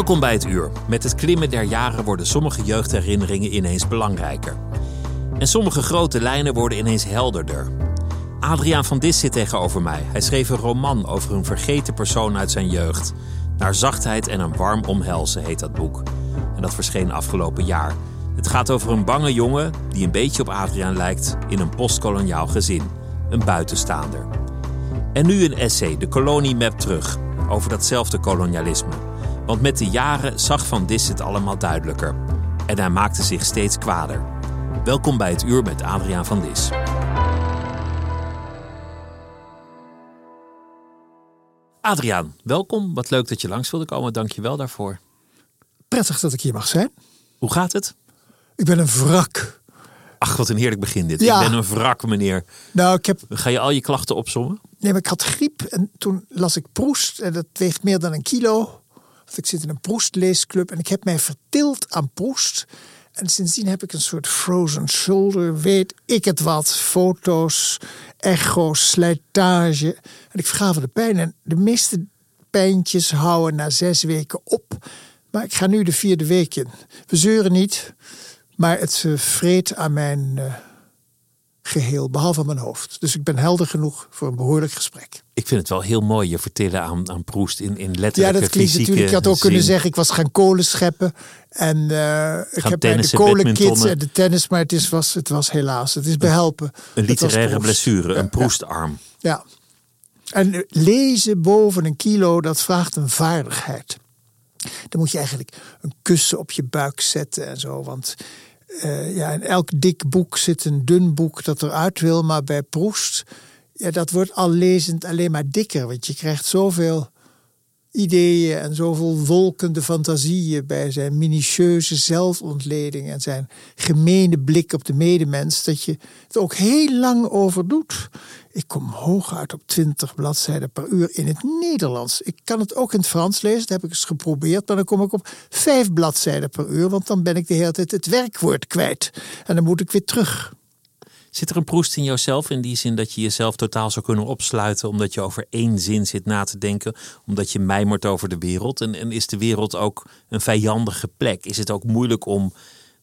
Welkom bij het uur. Met het klimmen der jaren worden sommige jeugdherinneringen ineens belangrijker. En sommige grote lijnen worden ineens helderder. Adriaan van Dis zit tegenover mij. Hij schreef een roman over een vergeten persoon uit zijn jeugd. Naar zachtheid en een warm omhelzen heet dat boek. En dat verscheen afgelopen jaar. Het gaat over een bange jongen die een beetje op Adriaan lijkt in een postkoloniaal gezin. Een buitenstaander. En nu een essay, De Kolonie Map terug, over datzelfde kolonialisme. Want met de jaren zag Van Dis het allemaal duidelijker. En hij maakte zich steeds kwader. Welkom bij het uur met Adriaan van Dis. Adriaan, welkom. Wat leuk dat je langs wilde komen. Dank je wel daarvoor. Prettig dat ik hier mag zijn. Hoe gaat het? Ik ben een wrak. Ach, wat een heerlijk begin dit. Ja. Ik ben een wrak, meneer. Nou, ik heb. Ga je al je klachten opzommen? Nee, maar ik had griep en toen las ik Proest en dat weegt meer dan een kilo. Ik zit in een Proest-leesclub en ik heb mij vertild aan Proest. En sindsdien heb ik een soort frozen shoulder, weet ik het wat. Foto's, echo's, slijtage. En ik verga van de pijn. En de meeste pijntjes houden na zes weken op. Maar ik ga nu de vierde week in. We zeuren niet, maar het eh, vreet aan mijn eh, geheel, behalve mijn hoofd. Dus ik ben helder genoeg voor een behoorlijk gesprek. Ik vind het wel heel mooi, je vertellen aan, aan Proest in, in letterlijke Ja, dat klinkt natuurlijk. Ik had ook kunnen zeggen, ik was gaan kolen scheppen. En eh, ik heb bij de kolenkids en de tennis, maar het, is, was, het was helaas. Het is behelpen. Een literaire blessure, een Proestarm. Ja. En lezen boven een kilo, dat vraagt een vaardigheid. Dan moet je eigenlijk een kussen op je buik zetten en zo. Want eh, ja, in elk dik boek zit een dun boek dat eruit wil. Maar bij Proest, ja, dat wordt al lezend alleen maar dikker. Want je krijgt zoveel ideeën en zoveel wolkende fantasieën bij zijn minutieuze zelfontleding en zijn gemene blik op de medemens, dat je het ook heel lang over doet. Ik kom hooguit op 20 bladzijden per uur in het Nederlands. Ik kan het ook in het Frans lezen, dat heb ik eens geprobeerd, maar dan kom ik op vijf bladzijden per uur, want dan ben ik de hele tijd het werkwoord kwijt. En dan moet ik weer terug. Zit er een Proest in jouzelf in die zin dat je jezelf totaal zou kunnen opsluiten omdat je over één zin zit na te denken, omdat je mijmert over de wereld? En, en is de wereld ook een vijandige plek? Is het ook moeilijk om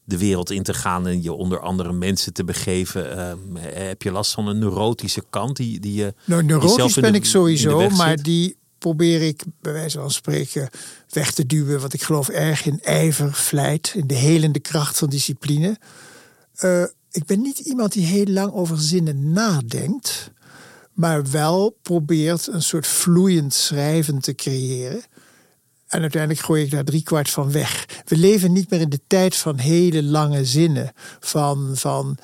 de wereld in te gaan en je onder andere mensen te begeven? Ehm, heb je last van een neurotische kant die, die je. Nou, neurotisch ben de- ik sowieso, maar zit? die probeer ik bij wijze van spreken weg te duwen. Want ik geloof erg in ijver, vlijt, in de helende kracht van discipline. Eh, ik ben niet iemand die heel lang over zinnen nadenkt, maar wel probeert een soort vloeiend schrijven te creëren. En uiteindelijk gooi ik daar driekwart van weg. We leven niet meer in de tijd van hele lange zinnen. Van, van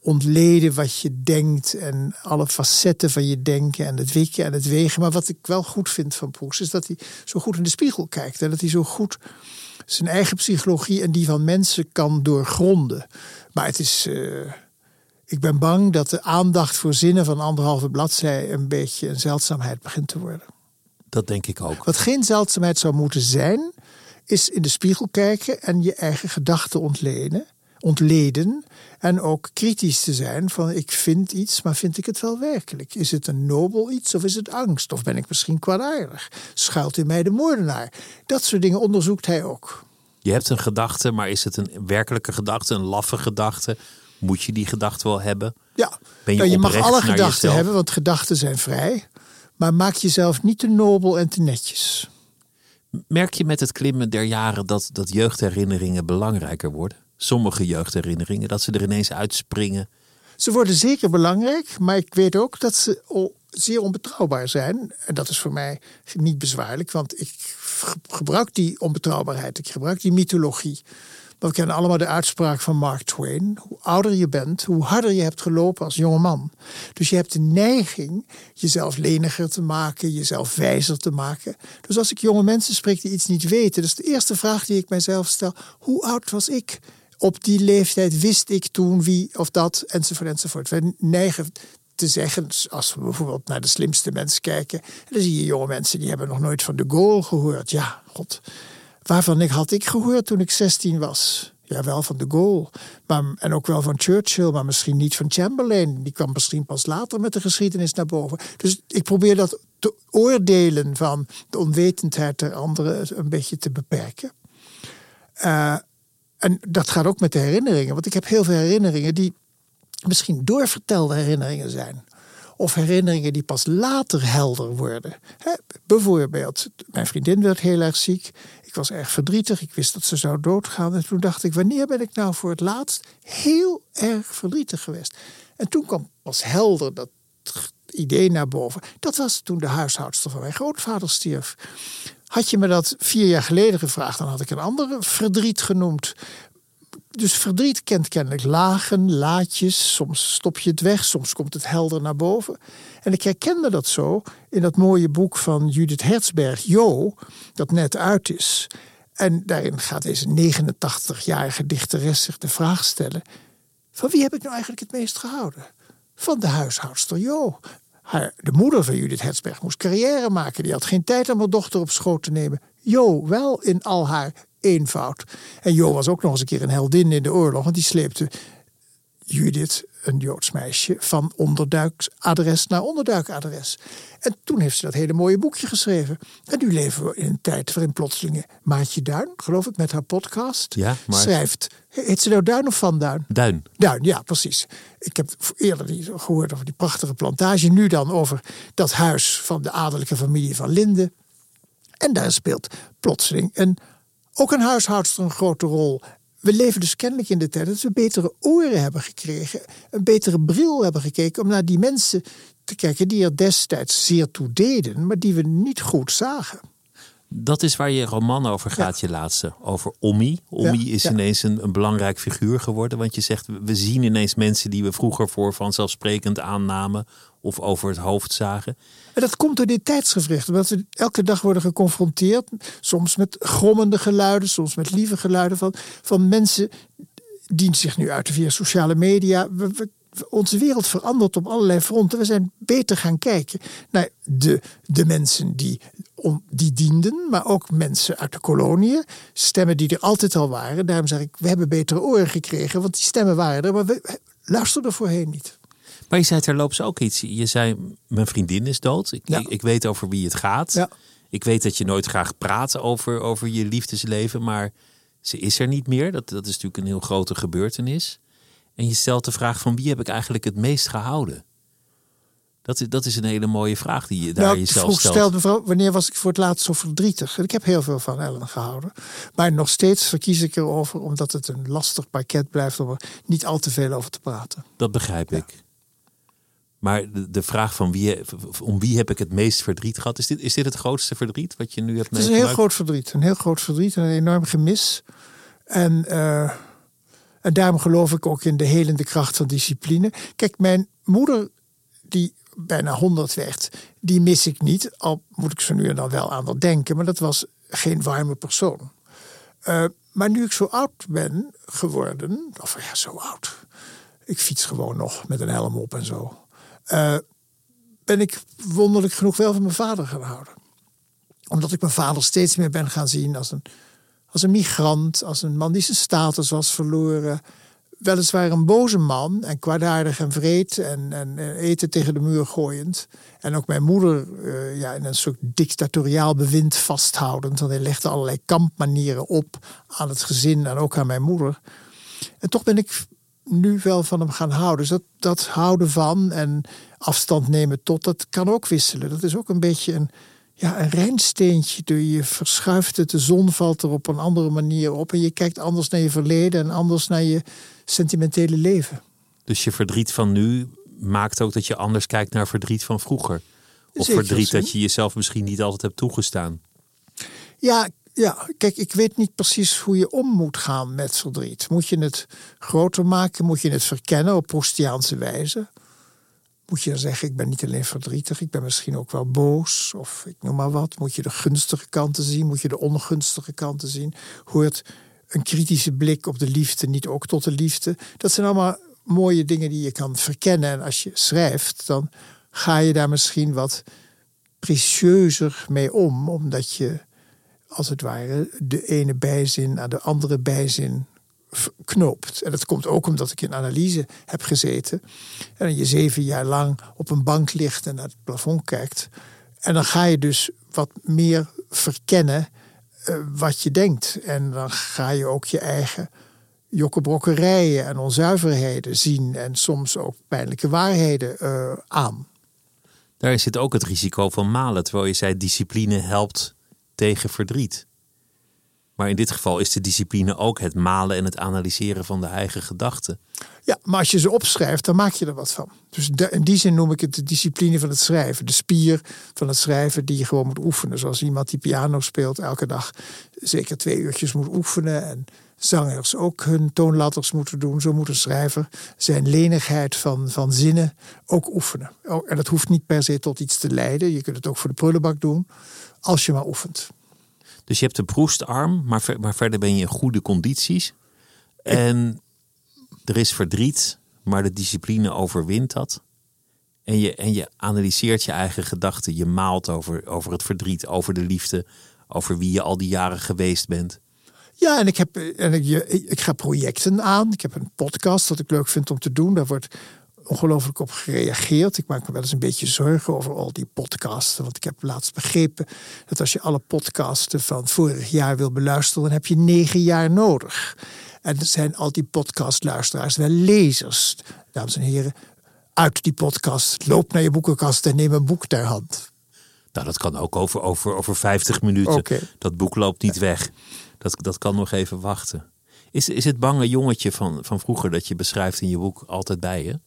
ontleden wat je denkt en alle facetten van je denken en het wikken en het wegen. Maar wat ik wel goed vind van Proest is dat hij zo goed in de spiegel kijkt. En dat hij zo goed zijn eigen psychologie en die van mensen kan doorgronden. Maar het is. eh, ik ben bang dat de aandacht voor zinnen van anderhalve bladzij een beetje een zeldzaamheid begint te worden. Dat denk ik ook. Wat geen zeldzaamheid zou moeten zijn, is in de spiegel kijken en je eigen gedachten ontleden, ontleden. En ook kritisch te zijn van ik vind iets, maar vind ik het wel werkelijk? Is het een nobel iets of is het angst? Of ben ik misschien kwaadaardig? Schuilt in mij de moordenaar? Dat soort dingen onderzoekt hij ook. Je hebt een gedachte, maar is het een werkelijke gedachte, een laffe gedachte? Moet je die gedachte wel hebben? Ja, Ben je nou, je mag alle gedachten jezelf? hebben, want gedachten zijn vrij. Maar maak jezelf niet te nobel en te netjes. Merk je met het klimmen der jaren dat, dat jeugdherinneringen belangrijker worden? Sommige jeugdherinneringen, dat ze er ineens uitspringen. Ze worden zeker belangrijk, maar ik weet ook dat ze zeer onbetrouwbaar zijn. En dat is voor mij niet bezwaarlijk, want ik gebruik die onbetrouwbaarheid, ik gebruik die mythologie. We kennen allemaal de uitspraak van Mark Twain. Hoe ouder je bent, hoe harder je hebt gelopen als jonge man. Dus je hebt de neiging jezelf leniger te maken, jezelf wijzer te maken. Dus als ik jonge mensen spreek die iets niet weten, dus de eerste vraag die ik mijzelf stel: hoe oud was ik? Op die leeftijd wist ik toen wie of dat, enzovoort, enzovoort. We neigen te zeggen, als we bijvoorbeeld naar de slimste mensen kijken, dan zie je jonge mensen die hebben nog nooit van de Gaulle gehoord. Ja, god waarvan ik had ik gehoord toen ik 16 was. Ja, wel van de Gaulle. Maar, en ook wel van Churchill, maar misschien niet van Chamberlain. Die kwam misschien pas later met de geschiedenis naar boven. Dus ik probeer dat te oordelen van de onwetendheid der anderen een beetje te beperken. Uh, en dat gaat ook met de herinneringen. Want ik heb heel veel herinneringen die misschien doorvertelde herinneringen zijn. Of herinneringen die pas later helder worden. bijvoorbeeld, mijn vriendin werd heel erg ziek. Was erg verdrietig. Ik wist dat ze zou doodgaan. En toen dacht ik, wanneer ben ik nou voor het laatst heel erg verdrietig geweest? En toen kwam pas helder dat idee naar boven. Dat was toen de huishoudster van mijn grootvader stierf. Had je me dat vier jaar geleden gevraagd, dan had ik een andere verdriet genoemd dus verdriet kent kennelijk lagen, laadjes. Soms stop je het weg, soms komt het helder naar boven. En ik herkende dat zo in dat mooie boek van Judith Herzberg, Jo, dat net uit is. En daarin gaat deze 89-jarige dichteres zich de vraag stellen: van wie heb ik nou eigenlijk het meest gehouden? Van de huishoudster Jo. Haar, de moeder van Judith Herzberg moest carrière maken. Die had geen tijd om haar dochter op schoot te nemen. Jo, wel in al haar eenvoud. En Jo was ook nog eens een keer een heldin in de oorlog, want die sleepte Judith, een Joods meisje, van onderduikadres naar onderduikadres. En toen heeft ze dat hele mooie boekje geschreven. En nu leven we in een tijd waarin plotseling Maatje Duin, geloof ik, met haar podcast, ja, maar... schrijft. Heet ze nou Duin of Van Duin? Duin. Duin, ja, precies. Ik heb eerder gehoord over die prachtige plantage. Nu dan over dat huis van de adellijke familie van Linden. En daar speelt plotseling een ook een huishoudster een grote rol. We leven dus kennelijk in de tijd dat we betere oren hebben gekregen, een betere bril hebben gekeken om naar die mensen te kijken die er destijds zeer toe deden, maar die we niet goed zagen. Dat is waar je roman over gaat, je laatste. Over Ommi. Ommi is ineens een, een, belangrijk figuur geworden. Want je zegt, we zien ineens mensen die we vroeger voor vanzelfsprekend aannamen. Of over het hoofd zagen. En dat komt door dit tijdsgevricht. Omdat we elke dag worden geconfronteerd. Soms met grommende geluiden, soms met lieve geluiden van, van mensen die zich nu uiten via sociale media. We, onze wereld verandert op allerlei fronten. We zijn beter gaan kijken naar de, de mensen die, die dienden, maar ook mensen uit de koloniën. Stemmen die er altijd al waren. Daarom zeg ik, we hebben betere oren gekregen, want die stemmen waren er, maar we luisterden voorheen niet. Maar je zei terloops ook iets. Je zei, mijn vriendin is dood. Ik, ik, weet over wie het gaat. Ja. Ik weet dat je nooit graag praat over, over je liefdesleven, maar ze is er niet meer. Dat, dat is natuurlijk een heel grote gebeurtenis. En je stelt de vraag van wie heb ik eigenlijk het meest gehouden? Dat is, dat is een hele mooie vraag die je daar nou, jezelf vroeg stelt. stelt. Mevrouw, wanneer was ik voor het laatst zo verdrietig? Ik heb heel veel van Ellen gehouden. Maar nog steeds verkies ik erover, omdat het een lastig pakket blijft om er niet al te veel over te praten. Dat begrijp ik. Maar de, de, vraag van wie, om wie heb ik het meest verdriet gehad, is dit, is dit het grootste verdriet wat je nu hebt meegemaakt? Het is een heel groot verdriet. Een heel groot verdriet en een enorm gemis. En, uh, en daarom geloof ik ook in de helende kracht van discipline. Kijk, mijn moeder, die bijna honderd werd, die mis ik niet. Al moet ik zo nu en dan wel aan dat denken, maar dat was geen warme persoon. Uh, maar nu ik zo oud ben geworden, of ja, zo oud. Ik fiets gewoon nog met een helm op en zo. Uh, ben ik wonderlijk genoeg wel van mijn vader gaan houden. Omdat ik mijn vader steeds meer ben gaan zien als een, als een migrant, als een man die zijn status was verloren. Weliswaar een boze man en kwaadaardig en vreed en, en eten tegen de muur gooiend. En ook mijn moeder uh, ja, in een soort dictatoriaal bewind vasthoudend. Want hij legde allerlei kampmanieren op aan het gezin en ook aan mijn moeder. En toch ben ik nu wel van hem gaan houden. Dus dat, dat houden van en afstand nemen tot, dat kan ook wisselen. Dat is ook een beetje een, ja, een rijnsteentje. Je verschuift het, de zon valt er op een andere manier op. En je kijkt anders naar je verleden en anders naar je sentimentele leven. Dus je verdriet van nu maakt ook dat je anders kijkt naar verdriet van vroeger. Of Zeker, verdriet dat je jezelf misschien niet altijd hebt toegestaan. Ja, ja, kijk, ik weet niet precies hoe je om moet gaan met verdriet. Moet je het groter maken? Moet je het verkennen op Proustiaanse wijze? Moet je dan zeggen, ik ben niet alleen verdrietig, ik ben misschien ook wel boos, of ik noem maar wat. Moet je de gunstige kanten zien? Moet je de ongunstige kanten zien? Hoort een kritische blik op de liefde niet ook tot de liefde? Dat zijn allemaal mooie dingen die je kan verkennen. En als je schrijft, dan ga je daar misschien wat precieuzer mee om, omdat je als het ware de ene bijzin aan de andere bijzin knoopt. En dat komt ook omdat ik in analyse heb gezeten. En je zeven jaar lang op een bank ligt en naar het plafond kijkt. En dan ga je dus wat meer verkennen eh, wat je denkt. En dan ga je ook je eigen jokkebrokkerijen en onzuiverheden zien. En soms ook pijnlijke waarheden eh, aan. Daar zit ook het risico van malen, terwijl je zei discipline helpt tegen verdriet. Maar in dit geval is de discipline ook het malen en het analyseren van de eigen gedachten. Ja, maar als je ze opschrijft, dan maak je er wat van. Dus in die zin noem ik het de discipline van het schrijven. De spier van het schrijven die je gewoon moet oefenen. Zoals iemand die piano speelt elke dag zeker twee uurtjes moet oefenen. En zangers ook hun toonladders moeten doen. Zo moet een schrijver zijn lenigheid van, van zinnen ook oefenen. Oh, En dat hoeft niet per se tot iets te leiden. Je kunt het ook voor de prullenbak doen, als je maar oefent. Dus je hebt de proestarm, maar, maar verder ben je in goede condities. En er is verdriet, maar de discipline overwint dat. En je, en je analyseert je eigen gedachten. Je maalt over, over het verdriet, over de liefde, over wie je al die jaren geweest bent. Ja, en ik, heb, en ik, ik ga projecten aan. Ik heb een podcast dat ik leuk vind om te doen. Daar wordt ongelooflijk op gereageerd. Ik maak me wel eens een beetje zorgen over al die podcasten. Want ik heb laatst begrepen dat als je alle podcasten van vorig jaar wil beluisteren, dan heb je negen jaar nodig. En zijn al die podcastluisteraars wel lezers. Dames en heren, uit die podcast. Loop naar je boekenkast en neem een boek ter hand. Nou, dat kan ook over, over, over 50 minuten. Dat boek loopt niet weg. Dat, dat kan nog even wachten. Is, is het bange jongetje van, van vroeger dat je beschrijft in je boek altijd bij je?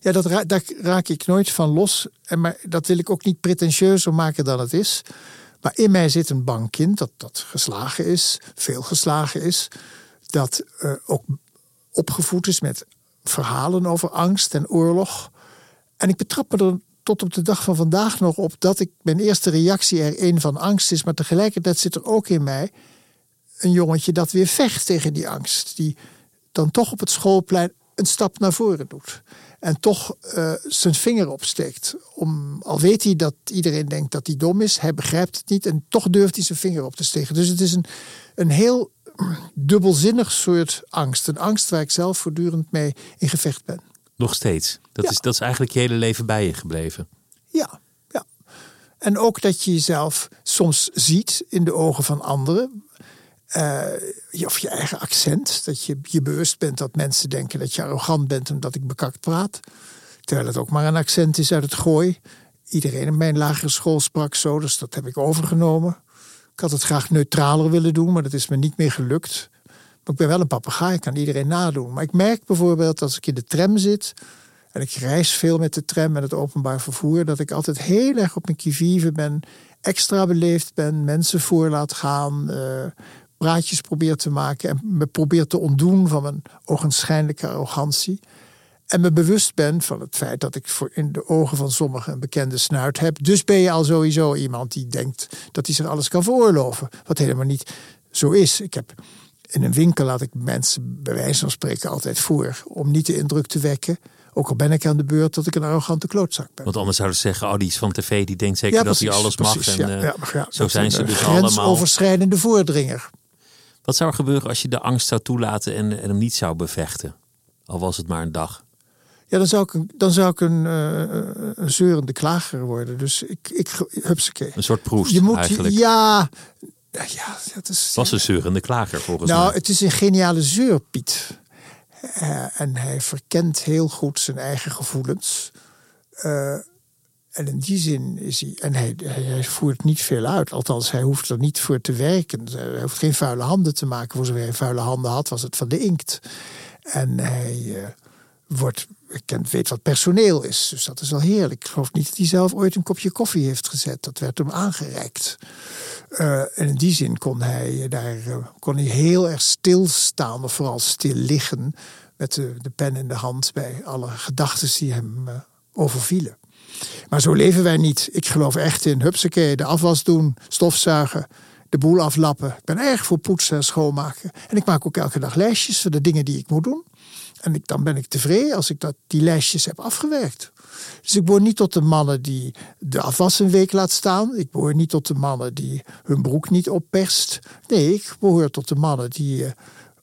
Ja, dat daar raak ik nooit van los. En maar dat wil ik ook niet pretentieuzer maken dan het is. Maar in mij zit een bang kind dat, dat geslagen is, veel geslagen is. Dat eh, ook opgevoed is met verhalen over angst en oorlog. En ik betrap me er tot op de dag van vandaag nog op dat ik mijn eerste reactie er een van angst is. Maar tegelijkertijd zit er ook in mij een jongetje dat weer vecht tegen die angst. Die dan toch op het schoolplein een stap naar voren doet. En toch eh, zijn vinger opsteekt. Om, al weet hij dat iedereen denkt dat hij dom is, hij begrijpt het niet en toch durft hij zijn vinger op te steken. Dus het is een, een heel dubbelzinnig soort angst. Een angst waar ik zelf voortdurend mee in gevecht ben. Nog steeds. Dat, Ja. is, dat is eigenlijk je hele leven bij je gebleven. Ja, ja. En ook dat je jezelf soms ziet in de ogen van anderen. Eh, of je eigen accent. Dat je je bewust bent dat mensen denken dat je arrogant bent omdat ik bekakt praat. Terwijl het ook maar een accent is uit het gooi. Iedereen in mijn lagere school sprak zo, dus dat heb ik overgenomen. Ik had het graag neutraler willen doen, maar dat is me niet meer gelukt. Maar ik ben wel een papegaai, ik kan iedereen nadoen. Maar ik merk bijvoorbeeld als ik in de tram zit... en ik reis veel met de tram en het openbaar vervoer... dat ik altijd heel erg op mijn kivive ben, extra beleefd ben... mensen voor laat gaan, eh, praatjes probeer te maken... en me probeer te ontdoen van mijn ogenschijnlijke arrogantie... En me bewust ben van het feit dat ik voor in de ogen van sommigen een bekende snuit heb. Dus ben je al sowieso iemand die denkt dat hij zich alles kan veroorloven. Wat helemaal niet zo is. Ik heb in een winkel laat ik mensen bij wijze van spreken altijd voor. Om niet de indruk te wekken, ook al ben ik aan de beurt, dat ik een arrogante klootzak ben. Want anders zouden ze zeggen, oh die is van tv, die denkt zeker dat hij precies, alles mag. en, ja, eh, ja, zo zijn een, ze dus allemaal. Grensoverschrijdende voordringer. Wat zou er gebeuren als je de angst zou toelaten en, en hem niet zou bevechten? Al was het maar een dag. Ja, dan zou ik een, dan zou ik een, eh, een zeurende klager worden. Dus ik, ik hupsakee. Een soort proest Je moet, eigenlijk. ja, ja, dat is... Het was een zeurende klager volgens Nou, mij. het is een geniale zeurpiet. Uh, en hij verkent heel goed zijn eigen gevoelens. Uh, en in die zin is hij. En hij, voert niet veel uit. Althans, hij hoeft er niet voor te werken. Hij hoeft geen vuile handen te maken. Voor zover hij vuile handen had, was het van de inkt. En hij uh, wordt. Kent, weet wat personeel is. Dus dat is wel heerlijk. Ik geloof niet dat hij zelf ooit een kopje koffie heeft gezet. Dat werd hem aangereikt. Uh, en in die zin kon hij daar uh, kon hij heel erg stilstaan, of vooral stil liggen. Met de, de pen in de hand bij alle gedachten die hem overvielen. Maar zo leven wij niet. Ik geloof echt in hupsakee, de afwas doen, stofzuigen, de boel aflappen. Ik ben erg voor poetsen en schoonmaken. En ik maak ook elke dag lijstjes voor de dingen die ik moet doen. En ik, dan ben ik tevreden als ik dat, die lijstjes heb afgewerkt. Dus ik behoor niet tot de mannen die de afwas een week laat staan. Ik behoor niet tot de mannen die hun broek niet opperst. Nee, ik behoor tot de mannen die uh,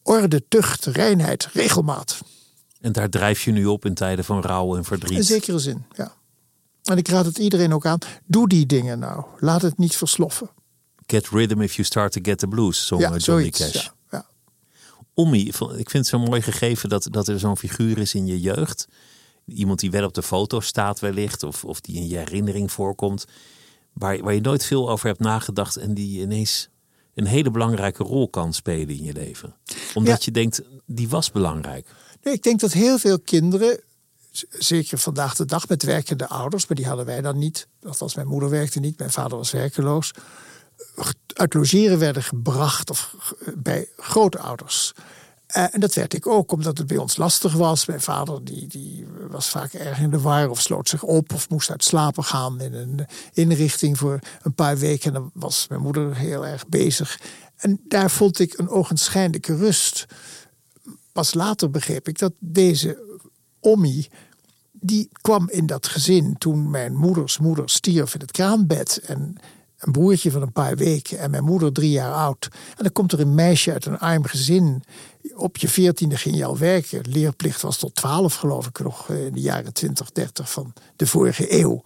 orde, tucht, reinheid, regelmaat. En daar drijf je nu op in tijden van rouw en verdriet. In zekere zin, ja. En ik raad het iedereen ook aan. Doe die dingen nou. Laat het niet versloffen. Get rhythm if you start to get the blues, zong ja, Johnny zoiets, Cash. Ja, ja. Ik vind het zo mooi gegeven dat, dat er zo'n figuur is in je jeugd. Iemand die wel op de foto staat wellicht, of, of die in je herinnering voorkomt. Waar, waar je nooit veel over hebt nagedacht en die ineens een hele belangrijke rol kan spelen in je leven. Omdat je denkt, die was belangrijk. Nee, ik denk dat heel veel kinderen zeker vandaag de dag met werkende ouders, maar die hadden wij dan niet. Althans, mijn moeder werkte niet, mijn vader was werkeloos. Uit logeren werden gebracht of bij grootouders. Uh, en dat werd ik ook, omdat het bij ons lastig was. Mijn vader die, die was vaak erg in de war of sloot zich op of moest uit slapen gaan in een inrichting voor een paar weken. En dan was mijn moeder heel erg bezig. En daar vond ik een ogenschijnlijke rust. Pas later begreep ik dat deze Ommie die kwam in dat gezin toen mijn moeders moeder stierf in het kraambed. En een broertje van een paar weken en mijn moeder drie jaar oud. En dan komt er een meisje uit een arm gezin. Op je veertiende ging je al werken. Leerplicht was tot twaalf, geloof ik, nog in de jaren twintig, dertig van de vorige eeuw.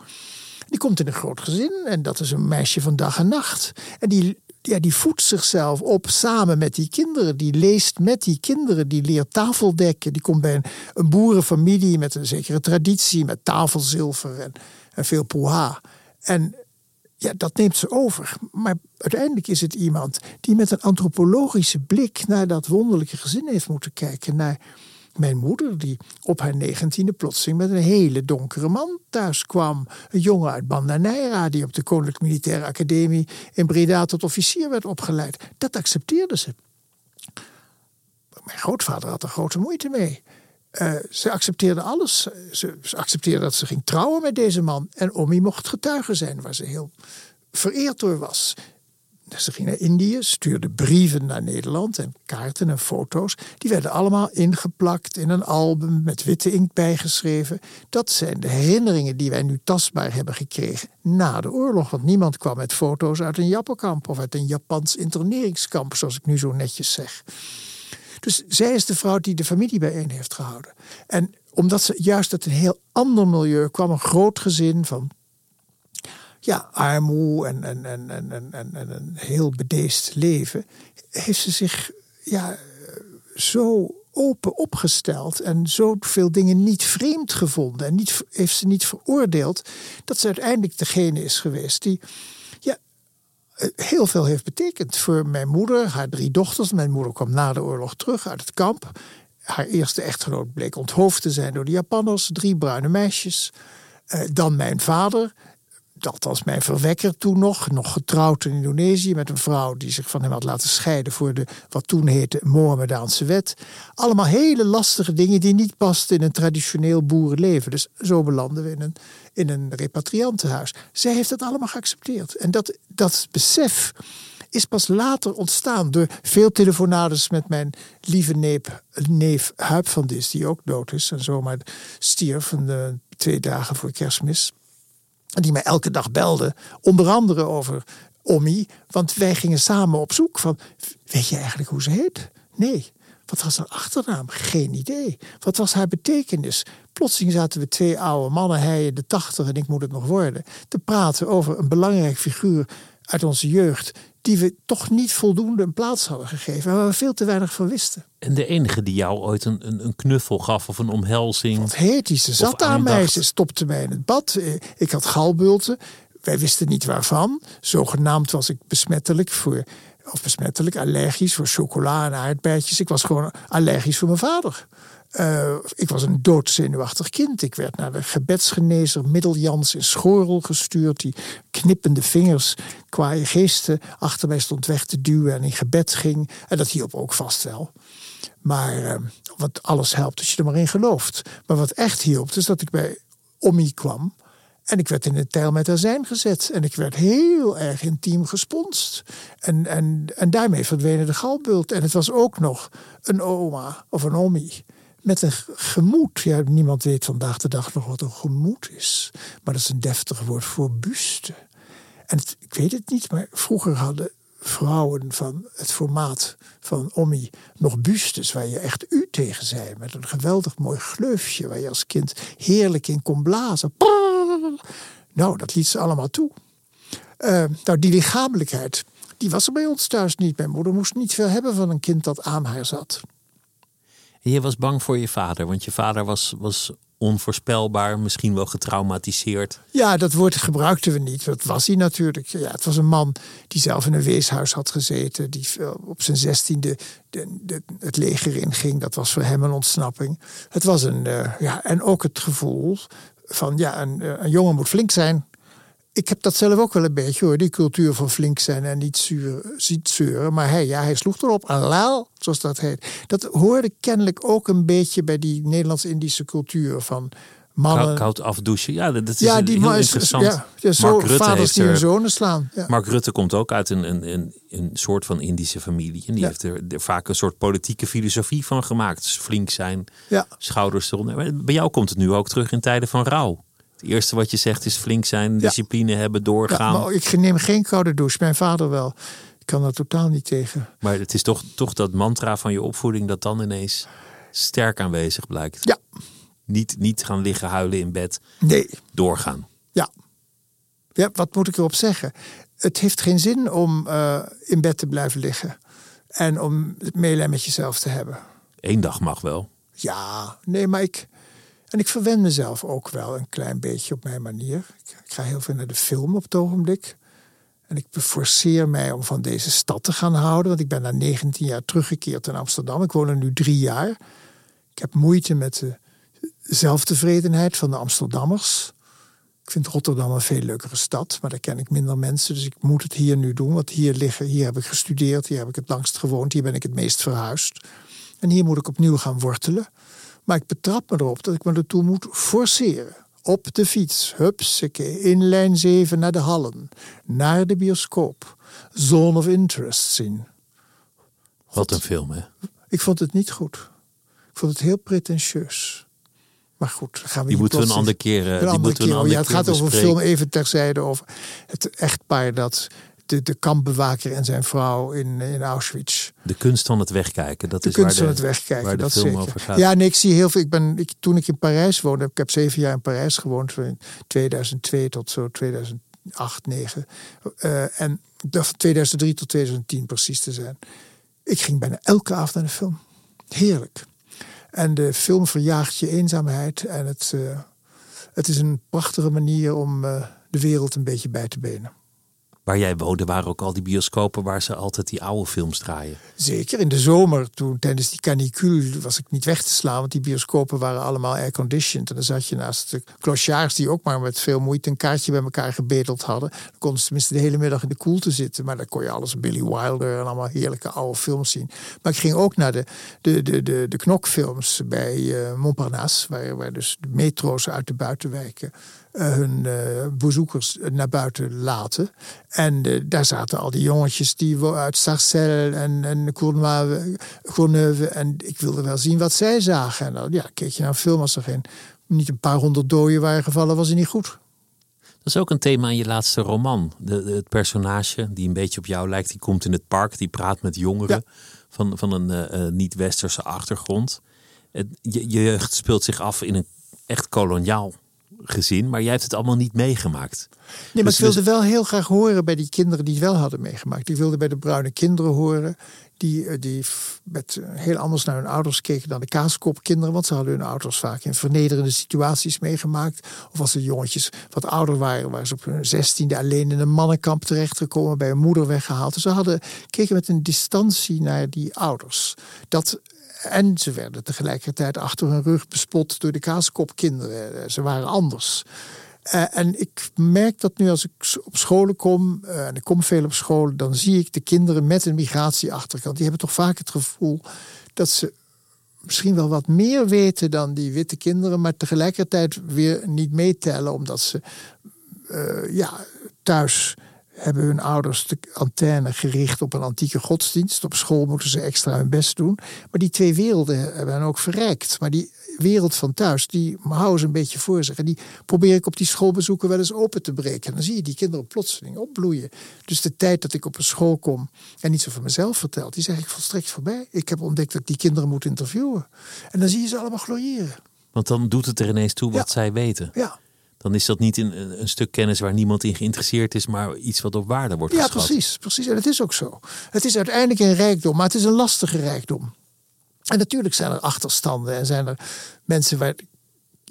Die komt in een groot gezin en dat is een meisje van dag en nacht. En die ja, die voedt zichzelf op samen met die kinderen. Die leest met die kinderen. Die leert tafeldekken. Die komt bij een, boerenfamilie met een zekere traditie. Met tafelzilver en, en veel poeha. En ja, dat neemt ze over. Maar uiteindelijk is het iemand die met een antropologische blik naar dat wonderlijke gezin heeft moeten kijken. Naar mijn moeder, die op haar negentiende plotseling met een hele donkere man thuis kwam. Een jongen uit Bandanera, die op de Koninklijke Militaire Academie in Breda tot officier werd opgeleid. Dat accepteerde ze. Mijn grootvader had er grote moeite mee. Uh, ze accepteerde alles. Ze, ze, accepteerde dat ze ging trouwen met deze man. En Omi mocht getuige zijn, waar ze heel vereerd door was. Ze ging naar Indië, stuurde brieven naar Nederland en kaarten en foto's. Die werden allemaal ingeplakt in een album met witte inkt bijgeschreven. Dat zijn de herinneringen die wij nu tastbaar hebben gekregen na de oorlog. Want niemand kwam met foto's uit een Jappenkamp of uit een Japans interneringskamp, zoals ik nu zo netjes zeg. Dus zij is de vrouw die de familie bijeen heeft gehouden. En omdat ze juist uit een heel ander milieu kwam, een groot gezin van ja, armoe en, en, en, en, en, en een heel bedeesd leven, heeft ze zich ja, zo open opgesteld en zoveel dingen niet vreemd gevonden en niet, heeft ze niet veroordeeld, dat ze uiteindelijk degene is geweest die ja, heel veel heeft betekend voor mijn moeder, haar drie dochters. Mijn moeder kwam na de oorlog terug uit het kamp. Haar eerste echtgenoot bleek onthoofd te zijn door de Japanners, drie bruine meisjes. Uh, dan mijn vader, dat was mijn verwekker toen nog, nog getrouwd in Indonesië met een vrouw die zich van hem had laten scheiden voor de wat toen heette Mohammedaanse wet. Allemaal hele lastige dingen die niet pasten in een traditioneel boerenleven. Dus zo belanden we in een, in een repatriantenhuis. Zij heeft dat allemaal geaccepteerd. En dat, dat besef is pas later ontstaan door veel telefonades met mijn lieve neef, neef Huip van Dis, die ook dood is en zomaar stierf twee dagen voor kerstmis. Die mij elke dag belde, onder andere over Ommi. Want wij gingen samen op zoek van, weet je eigenlijk hoe ze heet? Nee. Wat was haar achternaam? Geen idee. Wat was haar betekenis? Plotseling zaten we twee oude mannen, hij in de tachtig en ik moet het nog worden, te praten over een belangrijk figuur uit onze jeugd die we toch niet voldoende een plaats hadden gegeven. Waar we veel te weinig van wisten. En de enige die jou ooit een, een, een knuffel gaf of een omhelzing. Wat heet die? Ze zat aan mij, ze stopte mij in het bad. Eh, ik had galbulten. Wij wisten niet waarvan. Zogenaamd was ik besmettelijk voor, of besmettelijk, allergisch voor chocola en aardbeidjes. Ik was gewoon allergisch voor mijn vader. Uh, ik was een doodzenuwachtig kind. Ik werd naar de gebedsgenezer Middeljans in Schorel gestuurd. Die knippende vingers, kwaaie geesten, achter mij stond weg te duwen en in gebed ging. En dat hielp ook vast wel. Maar uh, wat alles helpt als je er maar in gelooft. Maar wat echt hielp, is dat ik bij Ommi kwam. En ik werd in een tijl met azijn gezet. En ik werd heel erg intiem gesponst. En, en, en daarmee verdwenen de galbult. En het was ook nog een oma of een ommie met een gemoed. Ja, niemand weet vandaag de dag nog wat een gemoed is. Maar dat is een deftig woord voor buste. En ik weet het niet, maar vroeger hadden vrouwen van het formaat van Ommi nog bustes waar je echt u tegen zei. Met een geweldig mooi gleufje waar je als kind heerlijk in kon blazen. Nou, dat liet ze allemaal toe. Uh, nou, die lichamelijkheid, die was er bij ons thuis niet. Mijn moeder moest niet veel hebben van een kind dat aan haar zat. Je was bang voor je vader, want je vader was, was onvoorspelbaar, misschien wel getraumatiseerd. Ja, dat woord gebruikten we niet. Dat was hij natuurlijk. Ja, het was een man die zelf in een weeshuis had gezeten, die op zijn zestiende de, de, het leger inging. Dat was voor hem een ontsnapping. Het was een, uh, ja, en ook het gevoel van, ja, een, eh, een jongen moet flink zijn ik heb dat zelf ook wel een beetje hoor, die cultuur van flink zijn en niet zuur, ziet zeuren. Maar hij, ja, hij sloeg erop, alaal, zoals dat heet. Dat hoorde kennelijk ook een beetje bij die Nederlands-Indische cultuur van mannen. Koud afdouchen, ja, dat is ja, die heel interessant. Ja, ja zo Mark Rutte vaders die hun zonen slaan. Ja. Mark Rutte komt ook uit een, een, een, een soort van Indische familie. En die heeft er, er, vaak een soort politieke filosofie van gemaakt. Dus flink zijn, schouders eronder. Bij jou komt het nu ook terug in tijden van rouw. Het eerste wat je zegt is flink zijn, discipline hebben, doorgaan. Ja, maar ik neem geen koude douche. Mijn vader wel. Ik kan er totaal niet tegen. Maar het is toch, toch dat mantra van je opvoeding dat dan ineens sterk aanwezig blijkt. Ja. Niet, niet gaan liggen huilen in bed. Nee. Doorgaan. Ja. Ja, wat moet ik erop zeggen? Het heeft geen zin om uh, in bed te blijven liggen. En om het meelij met jezelf te hebben. Eén dag mag wel. Ja, nee, maar ik, en ik verwen mezelf ook wel een klein beetje op mijn manier. Ik, ga heel veel naar de film op het ogenblik. En ik forceer mij om van deze stad te gaan houden. Want ik ben na 19 jaar teruggekeerd in Amsterdam. Ik woon er nu drie jaar. Ik heb moeite met de zelftevredenheid van de Amsterdammers. Ik vind Rotterdam een veel leukere stad, maar daar ken ik minder mensen. Dus ik moet het hier nu doen. Want hier liggen, hier heb ik gestudeerd, hier heb ik het langst gewoond, hier ben ik het meest verhuisd. En hier moet ik opnieuw gaan wortelen. Maar ik betrap me erop dat ik me ertoe moet forceren. Op de fiets, hupseke, in lijn 7 naar de Hallen, naar de bioscoop, Zone of Interest zien. Wat een film, hè? Ik vond het niet goed. Ik vond het heel pretentieus. Maar goed, gaan we die moeten we een andere keer. Een die moeten we een ja, het gaat over een film even terzijde over het echtpaar dat de, de kampbewaker en zijn vrouw in, in Auschwitz. De kunst van het wegkijken, dat de is kunst waar van het wegkijken, waar de dat film zeker. over gaat. Ja, nee, ik zie heel veel. Ik ben, ik, toen ik in Parijs woonde, ik heb zeven jaar in Parijs gewoond, van 2002 tot zo 2008, 2009. Uh, en van 2003 tot 2010 precies te zijn. Ik ging bijna elke avond naar de film. Heerlijk. En de film verjaagt je eenzaamheid en het, uh, het is een prachtige manier om uh, de wereld een beetje bij te benen waar jij woonde, waren ook al die bioscopen waar ze altijd die oude films draaien. Zeker in de zomer, toen tijdens die canicule was ik niet weg te slaan, want die bioscopen waren allemaal airconditioned. En dan zat je naast de clochards die ook maar met veel moeite een kaartje bij elkaar gebedeld hadden. Dan konden ze tenminste de hele middag in de koelte zitten, maar dan kon je alles Billy Wilder en allemaal heerlijke oude films zien. Maar ik ging ook naar de, de, de, de, de knokfilms bij uh, Montparnasse, waar, waar dus de metro's uit de buitenwijken hun uh, bezoekers naar buiten laten. En uh, daar zaten al die jongetjes die uit Sarcelles en, en Courneuve. En ik wilde wel zien wat zij zagen. En dan ja, keek je naar een film als er geen, niet een paar honderd doden waren gevallen, was het niet goed. Dat is ook een thema in je laatste roman. De, het personage die een beetje op jou lijkt, die komt in het park, die praat met jongeren van, van een niet-westerse achtergrond. Het, je, je jeugd speelt zich af in een echt koloniaal gezin, maar jij hebt het allemaal niet meegemaakt. Nee, maar Dus- ik wilde wel heel graag horen bij die kinderen die het wel hadden meegemaakt. Ik wilde bij de bruine kinderen horen. Die, eh, die met, eh, heel anders naar hun ouders keken dan de kaaskopkinderen. Want ze hadden hun ouders vaak in vernederende situaties meegemaakt. Of als de jongetjes wat ouder waren, waren ze op hun zestiende alleen in een mannenkamp terechtgekomen. Bij hun moeder weggehaald. Dus ze hadden, keken met een distantie naar die ouders. Dat, en ze werden tegelijkertijd achter hun rug bespot door de kaaskopkinderen. Eh, Ze waren anders. Eh, en ik merk dat nu als ik op scholen kom, eh, en ik kom veel op scholen, dan zie ik de kinderen met een migratieachterkant. Die hebben toch vaak het gevoel dat ze misschien wel wat meer weten dan die witte kinderen, maar tegelijkertijd weer niet meetellen, omdat ze ja, thuis hebben hun ouders de antenne gericht op een antieke godsdienst. Op school moeten ze extra hun best doen. Maar die twee werelden hebben hen ook verrijkt. Maar die wereld van thuis, die houden ze een beetje voor zich. En die probeer ik op die schoolbezoeken wel eens open te breken. En dan zie je die kinderen plotseling opbloeien. Dus de tijd dat ik op een school kom en iets over mezelf vertel, die zeg ik volstrekt voorbij. Ik heb ontdekt dat ik die kinderen moet interviewen. En dan zie je ze allemaal gloriëren. Want dan doet het er ineens toe wat Ja. zij weten. Ja. Dan is dat niet een, een stuk kennis waar niemand in geïnteresseerd is, maar iets wat op waarde wordt Ja, geschat. precies, precies. En het is ook zo. Het is uiteindelijk een rijkdom, maar het is een lastige rijkdom. En natuurlijk zijn er achterstanden en zijn er mensen waar,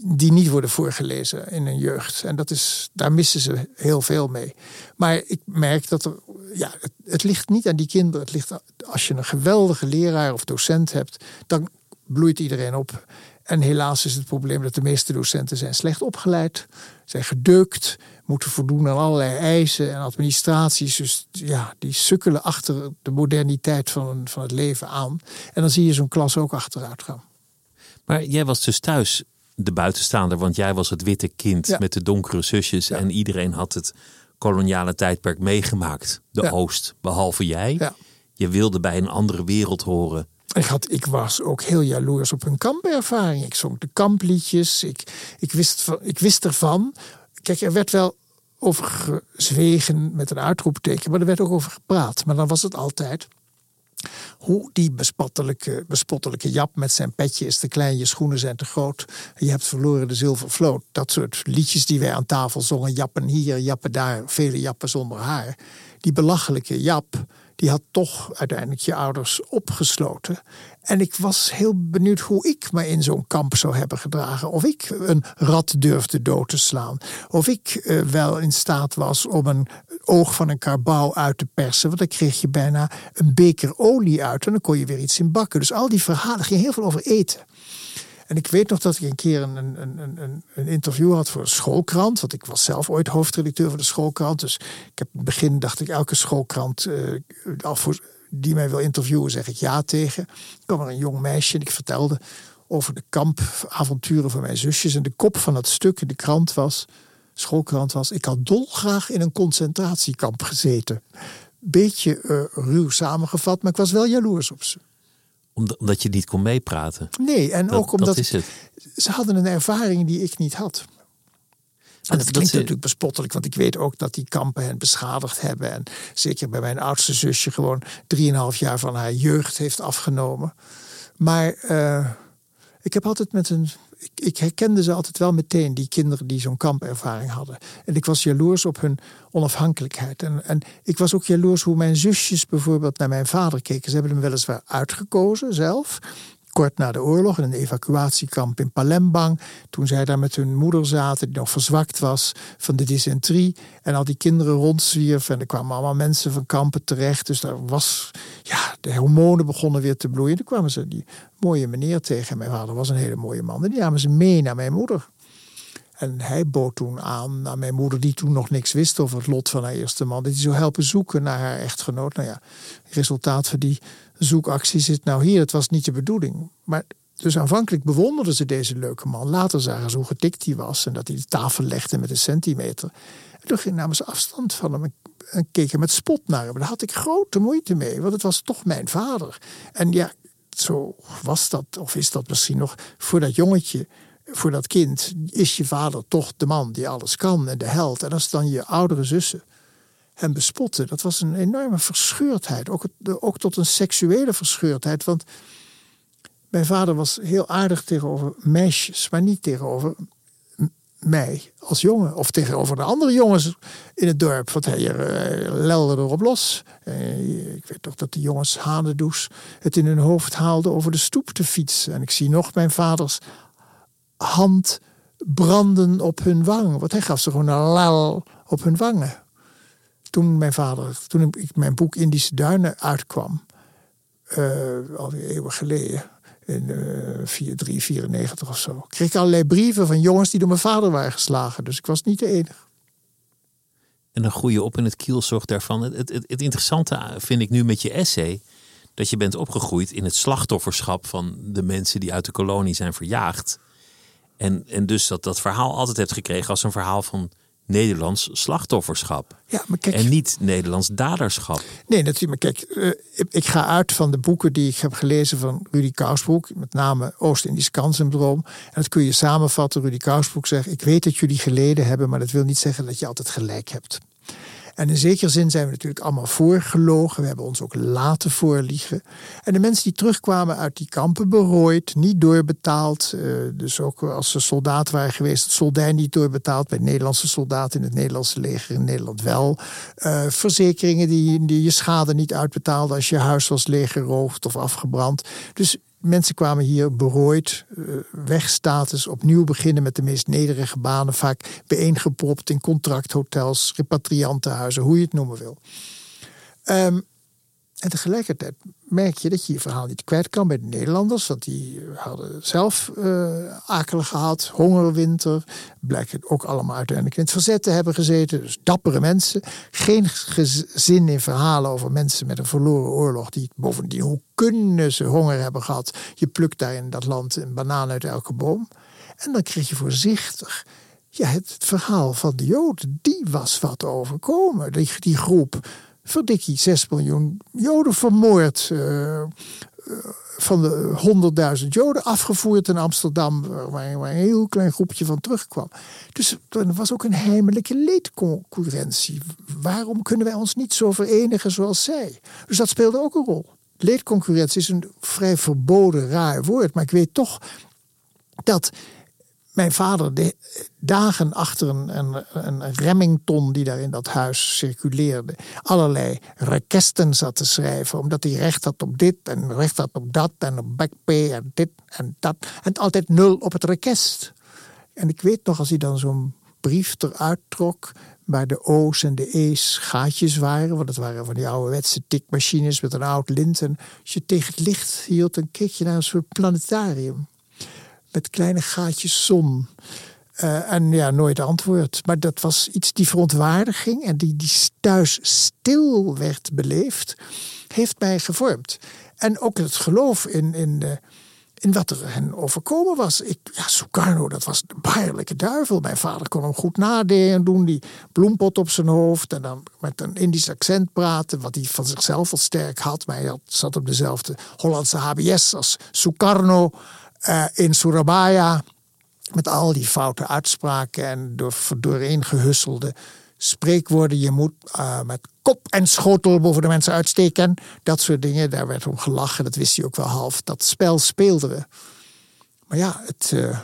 die niet worden voorgelezen in hun jeugd. En dat is, daar missen ze heel veel mee. Maar ik merk dat er, ja, het, het ligt niet aan die kinderen. Het ligt, als je een geweldige leraar of docent hebt, dan bloeit iedereen op. En helaas is het probleem dat de meeste docenten zijn slecht opgeleid, zijn gedeukt, moeten voldoen aan allerlei eisen en administraties. Dus ja, die sukkelen achter de moderniteit van, van het leven aan. En dan zie je zo'n klas ook achteruit gaan. Maar jij was dus thuis de buitenstaander, want jij was het witte kind Ja. met de donkere zusjes en iedereen had het koloniale tijdperk meegemaakt. De Ja. Oost, behalve jij. Je wilde bij een andere wereld horen. Ik, had, ik was ook heel jaloers op hun kampervaring. Ik zong de kampliedjes. Ik, ik, wist, ik wist ervan. Kijk, er werd wel over gezwegen met een uitroepteken, maar er werd ook over gepraat. Maar dan was het altijd hoe die bespottelijke, bespottelijke Jap met zijn petje is te klein, je schoenen zijn te groot. Je hebt verloren de zilvervloot. Dat soort liedjes die wij aan tafel zongen. Jappen hier, jappen daar, vele jappen zonder haar. Die belachelijke Jap, die had toch uiteindelijk je ouders opgesloten. En ik was heel benieuwd hoe ik me in zo'n kamp zou hebben gedragen. Of ik een rat durfde dood te slaan. Of ik eh, wel in staat was om een oog van een karbouw uit te persen. Want dan kreeg je bijna een beker olie uit en dan kon je weer iets in bakken. Dus al die verhalen gingen heel veel over eten. En ik weet nog dat ik een keer een, een, een, een, interview had voor een schoolkrant. Want ik was zelf ooit hoofdredacteur van de schoolkrant. Dus ik heb in het begin dacht ik elke schoolkrant eh, die mij wil interviewen, zeg ik ja tegen. Er kwam er een jong meisje en ik vertelde over de kampavonturen van mijn zusjes. En de kop van het stuk in de krant was, schoolkrant was... ik had dolgraag in een concentratiekamp gezeten. Beetje eh, ruw samengevat, maar ik was wel jaloers op ze. Omdat, je niet kon meepraten. Nee, en Dat, ook omdat dat is het. ze hadden een ervaring die ik niet had. En dat dat klinkt natuurlijk bespottelijk, want ik weet ook dat die kampen hen beschadigd hebben. En zeker bij mijn oudste zusje gewoon drieënhalf jaar van haar jeugd heeft afgenomen. Maar eh, ik heb altijd met een. Ik, herkende ze altijd wel meteen, die kinderen die zo'n kampervaring hadden. En ik was jaloers op hun onafhankelijkheid. En, en ik was ook jaloers hoe mijn zusjes bijvoorbeeld naar mijn vader keken. Ze hebben hem weliswaar uitgekozen zelf kort na de oorlog in een evacuatiekamp in Palembang. Toen zij daar met hun moeder zaten, die nog verzwakt was van de dysenterie. En al die kinderen rondzwierven. En er kwamen allemaal mensen van kampen terecht. Dus daar was, ja, de hormonen begonnen weer te bloeien. Toen kwamen ze die mooie meneer tegen. Mijn vader was een hele mooie man. En die namen ze mee naar mijn moeder. En hij bood toen aan aan mijn moeder, die toen nog niks wist over het lot van haar eerste man, dat hij zou helpen zoeken naar haar echtgenoot. Nou ja, resultaat van die zoekactie zit nou hier. Het was niet de bedoeling. Maar dus aanvankelijk bewonderden ze deze leuke man. Later zagen ze hoe getikt hij was en dat hij de tafel legde met een centimeter. En toen ging- namen ze afstand van hem en- en keken met spot naar hem. Daar had ik grote moeite mee, want het was toch mijn vader. En ja, zo was dat, of is dat misschien nog, voor dat jongetje, voor dat kind, is je vader toch de man die alles kan en de held. En als dan je oudere zussen hem bespotten, dat was een enorme verscheurdheid. Ook, ook tot een seksuele verscheurdheid. Want mijn vader was heel aardig tegenover meisjes, maar niet tegenover mij als jongen. Of tegenover de andere jongens in het dorp. Want hij uh, lelde erop los. Uh, ik weet toch dat de jongens Hanedoes het in hun hoofd haalden over de stoep te fietsen. En ik zie nog mijn vaders hand branden op hun wang. Want hij gaf ze gewoon een lel op hun wangen. Toen mijn vader, toen ik mijn boek Indische Duinen uitkwam, uh, alweer eeuwen geleden, in uh, 394 of zo, kreeg ik allerlei brieven van jongens die door mijn vader waren geslagen. Dus ik was niet de enige. En dan groei je op in het kielzorg daarvan. Het, het, het interessante vind ik nu met je essay, dat je bent opgegroeid in het slachtofferschap van de mensen die uit de kolonie zijn verjaagd. En, en dus dat dat verhaal altijd hebt gekregen als een verhaal van Nederlands slachtofferschap. Ja, maar kijk, en niet Nederlands daderschap. Nee, natuurlijk. Maar kijk, uh, ik ga uit van de boeken die ik heb gelezen van Rudy Kousbroek. Met name Oost-Indisch kanssyndroom. En dat kun je samenvatten. Rudy Kousbroek zegt, ik weet dat jullie geleden hebben... maar dat wil niet zeggen dat je altijd gelijk hebt. En in zekere zin zijn we natuurlijk allemaal voorgelogen. We hebben ons ook laten voorliegen. En de mensen die terugkwamen uit die kampen berooid, niet doorbetaald. Uh, dus ook als ze soldaat waren geweest, het soldij niet doorbetaald. Bij Nederlandse soldaten in het Nederlandse leger in Nederland wel. Uh, verzekeringen die, die je schade niet uitbetaalden als je huis was leeggeroofd of afgebrand. Dus mensen kwamen hier berooid, uh, wegstatus, opnieuw beginnen met de meest nederige banen, vaak bijeengepropt in contracthotels, repatriantenhuizen, hoe je het noemen wil. Um, en tegelijkertijd merk je dat je je verhaal niet kwijt kan bij de Nederlanders. Want die hadden zelf uh, akelig gehad, hongerwinter. Blijken ook allemaal uiteindelijk in het verzet te hebben gezeten. Dus dappere mensen. Geen zin in verhalen over mensen met een verloren oorlog. Die bovendien, hoe kunnen ze honger hebben gehad? Je plukt daar in dat land een banaan uit elke boom. En dan kreeg je voorzichtig ja, het verhaal van de Joden. Die was wat overkomen. Die groep verdikkie, 6 miljoen Joden vermoord. Uh, van de 100.000 Joden afgevoerd in Amsterdam, waar, waar, een heel klein groepje van terugkwam. Dus er was ook een heimelijke leedconcurrentie. Waarom kunnen wij ons niet zo verenigen zoals zij? Dus dat speelde ook een rol. Leedconcurrentie is een vrij verboden, raar woord, maar ik weet toch dat mijn vader de dagen achter een, een, een, Remington die daar in dat huis circuleerde, allerlei rekesten zat te schrijven, omdat hij recht had op dit en recht had op dat en op backpay en dit en dat. En altijd nul op het rekest. En ik weet nog als hij dan zo'n brief eruit trok, waar de O's en de E's gaatjes waren. Want dat waren van die ouderwetse tikmachines met een oud lint. En als je tegen het licht hield, dan keek naar een soort planetarium met kleine gaatjes zon. Uh, en ja, nooit antwoord. Maar dat was iets die verontwaardiging en die, die thuis stil werd beleefd, heeft mij gevormd. En ook het geloof in, in, uh, in wat er hen overkomen was. Ik, ja, Sukarno, dat was een baarlijke duivel. Mijn vader kon hem goed nadenken doen, die bloempot op zijn hoofd en dan met een Indisch accent praten, wat hij van zichzelf al sterk had. Maar hij zat op dezelfde Hollandse HBS als Sukarno. Uh, in Surabaya, met al die foute uitspraken en door, doorheen gehusselde spreekwoorden. Je moet uh, met kop en schotel boven de mensen uitsteken. Dat soort dingen, daar werd om gelachen. Dat wist hij ook wel half. Dat spel speelden we. Maar ja, het, uh,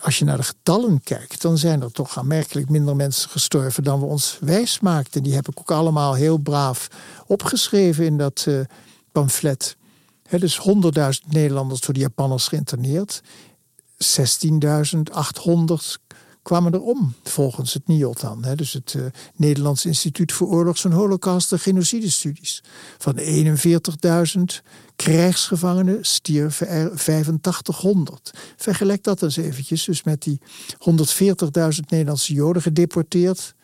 als je naar de getallen kijkt, dan zijn er toch aanmerkelijk minder mensen gestorven dan we ons wijs maakten. Die heb ik ook allemaal heel braaf opgeschreven in dat pamflet. Dus 100.000 Nederlanders door de Japanners geïnterneerd. 16.800 kwamen er om, volgens het NIOD dan. Dus het uh, Nederlands Instituut voor Oorlogs- en Holocaust- en Genocidestudies. Van 41.000 krijgsgevangenen stierven er 8500. Vergelijk dat eens eventjes. Dus met die 140.000 Nederlandse Joden gedeporteerd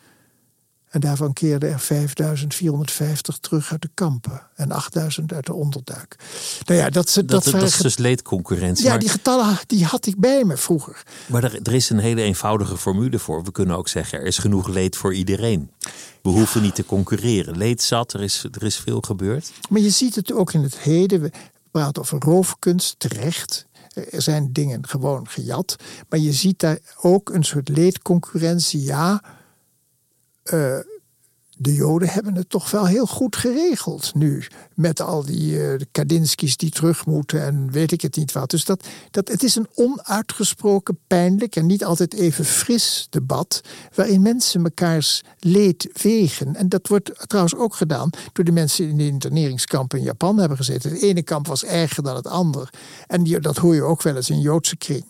en daarvan keerden er 5450 terug uit de kampen en 8000 uit de onderduik. Nou ja, dat, dat, dat, dat is dus leedconcurrentie. Ja, die getallen die had ik bij me vroeger. Maar er, er, is een hele eenvoudige formule voor. We kunnen ook zeggen, er is genoeg leed voor iedereen. We hoeven niet te concurreren. Leed zat, er is, er is veel gebeurd. Maar je ziet het ook in het heden. We praten over roofkunst, terecht. Er zijn dingen gewoon gejat. Maar je ziet daar ook een soort leedconcurrentie. Ja, uh, de Joden hebben het toch wel heel goed geregeld nu. Met al die uh, Kadinskis die terug moeten en weet ik het niet wat. Dus dat, dat, het is een onuitgesproken pijnlijk en niet altijd even fris debat. Waarin mensen mekaars leed wegen. En dat wordt trouwens ook gedaan door de mensen in de interneringskampen in Japan hebben gezeten. Het ene kamp was erger dan het ander. En dat hoor je ook wel eens in Joodse kring.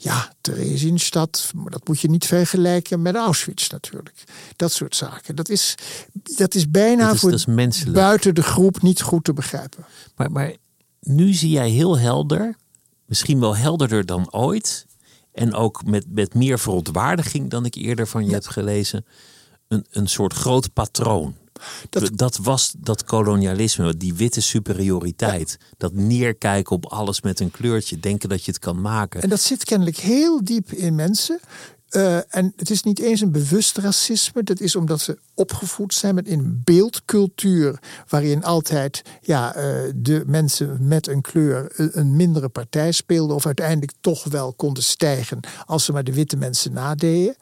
Ja, Theresienstadt, dat moet je niet vergelijken met Auschwitz natuurlijk. Dat soort zaken. Dat is, dat is bijna is, voor buiten de groep niet goed te begrijpen. Maar, maar nu zie jij heel helder, misschien wel helderder dan ooit. En ook met, met meer verontwaardiging dan ik eerder van je heb gelezen. Een, een soort groot patroon. Dat, dat, was dat kolonialisme, die witte superioriteit. Dat neerkijken op alles met een kleurtje, denken dat je het kan maken. En dat zit kennelijk heel diep in mensen. Uh, en het is niet eens een bewust racisme. Dat is omdat ze opgevoed zijn met een beeldcultuur. waarin altijd ja, uh, de mensen met een kleur een mindere partij speelden. of uiteindelijk toch wel konden stijgen. als ze maar de witte mensen nadeden.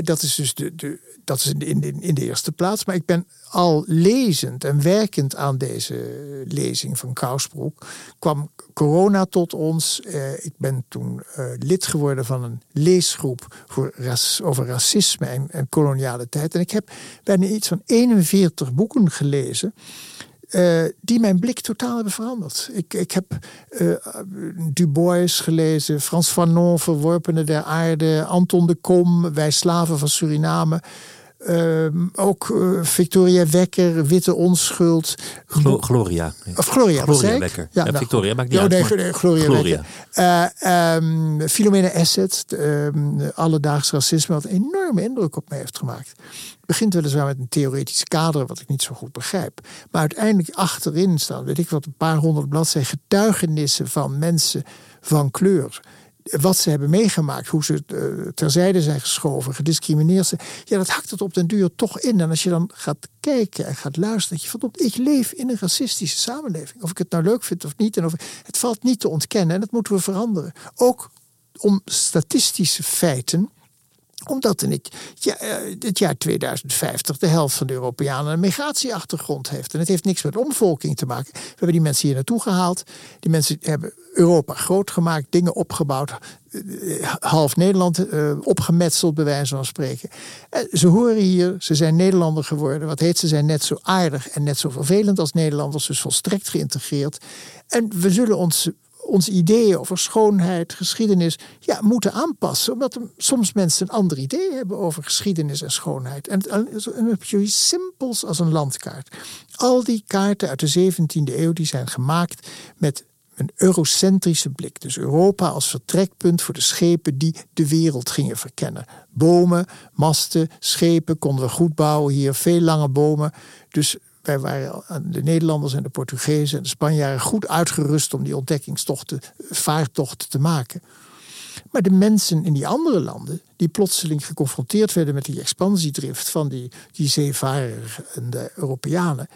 Dat is dus de, dat is in de, in de eerste plaats. Maar ik ben al lezend en werkend aan deze lezing van Kousbroek. kwam corona tot ons. Eh, ik ben toen eh, lid geworden van een leesgroep voor over racisme en koloniale tijd. En ik heb bijna iets van 41 boeken gelezen. Uh, die mijn blik totaal hebben veranderd. Ik, ik heb uh, Du Bois gelezen, Frans Fanon, Verworpenen der Aarde, Anton de Kom, Wij Slaven van Suriname. Ehm, ook uh, Victoria Wekker, Witte Onschuld. Glo Gloria. Of Gloria, Gloria Wekker. Ja, nou, Victoria maakt niet oh, uit. Nee, Gloria, Gloria. Wekker. Uh, um, Philomena Asset, alledaags racisme, wat een enorme indruk op mij heeft gemaakt. Het begint weliswaar met een theoretisch kader, wat ik niet zo goed begrijp. Maar uiteindelijk achterin staan, weet ik wat, een paar honderd bladzijden getuigenissen van mensen van kleur wat ze hebben meegemaakt, hoe ze uh, terzijde zijn geschoven, gediscrimineerd zijn. Ja, dat hakt het op den duur toch in. En als je dan gaat kijken en gaat luisteren, dat je verdomd, ik leef in een racistische samenleving. Of ik het nou leuk vind of niet. En of, het valt niet te ontkennen en dat moeten we veranderen. Ook om statistische feiten omdat in het, ja, eh, het jaar 2050 de helft van de Europeanen een migratieachtergrond heeft. En het heeft niks met omvolking te maken. We hebben die mensen hier naartoe gehaald. Die mensen hebben Europa groot gemaakt, dingen opgebouwd. Eh, half Nederland uh, opgemetseld, bij wijze van spreken. ze horen hier, ze zijn Nederlander geworden. Wat heet, ze zijn net zo aardig en net zo vervelend als Nederlanders. Dus volstrekt geïntegreerd. En we zullen ons onze ideeën over schoonheid, geschiedenis, ja, moeten aanpassen. Omdat soms mensen een ander idee hebben over geschiedenis en schoonheid. En dan heb je iets simpels als een landkaart. Al die kaarten uit de 17e eeuw die zijn gemaakt met een eurocentrische blik. Dus Europa als vertrekpunt voor de schepen die de wereld gingen verkennen. Bomen, masten, schepen konden we goed bouwen hier, veel lange bomen. Dus wij waren, de Nederlanders en de Portugezen en de Spanjaarden, goed uitgerust om die ontdekkingstochten, vaartochten te maken. Maar de mensen in die andere landen, die plotseling geconfronteerd werden met die expansiedrift van die, die de Europeanen,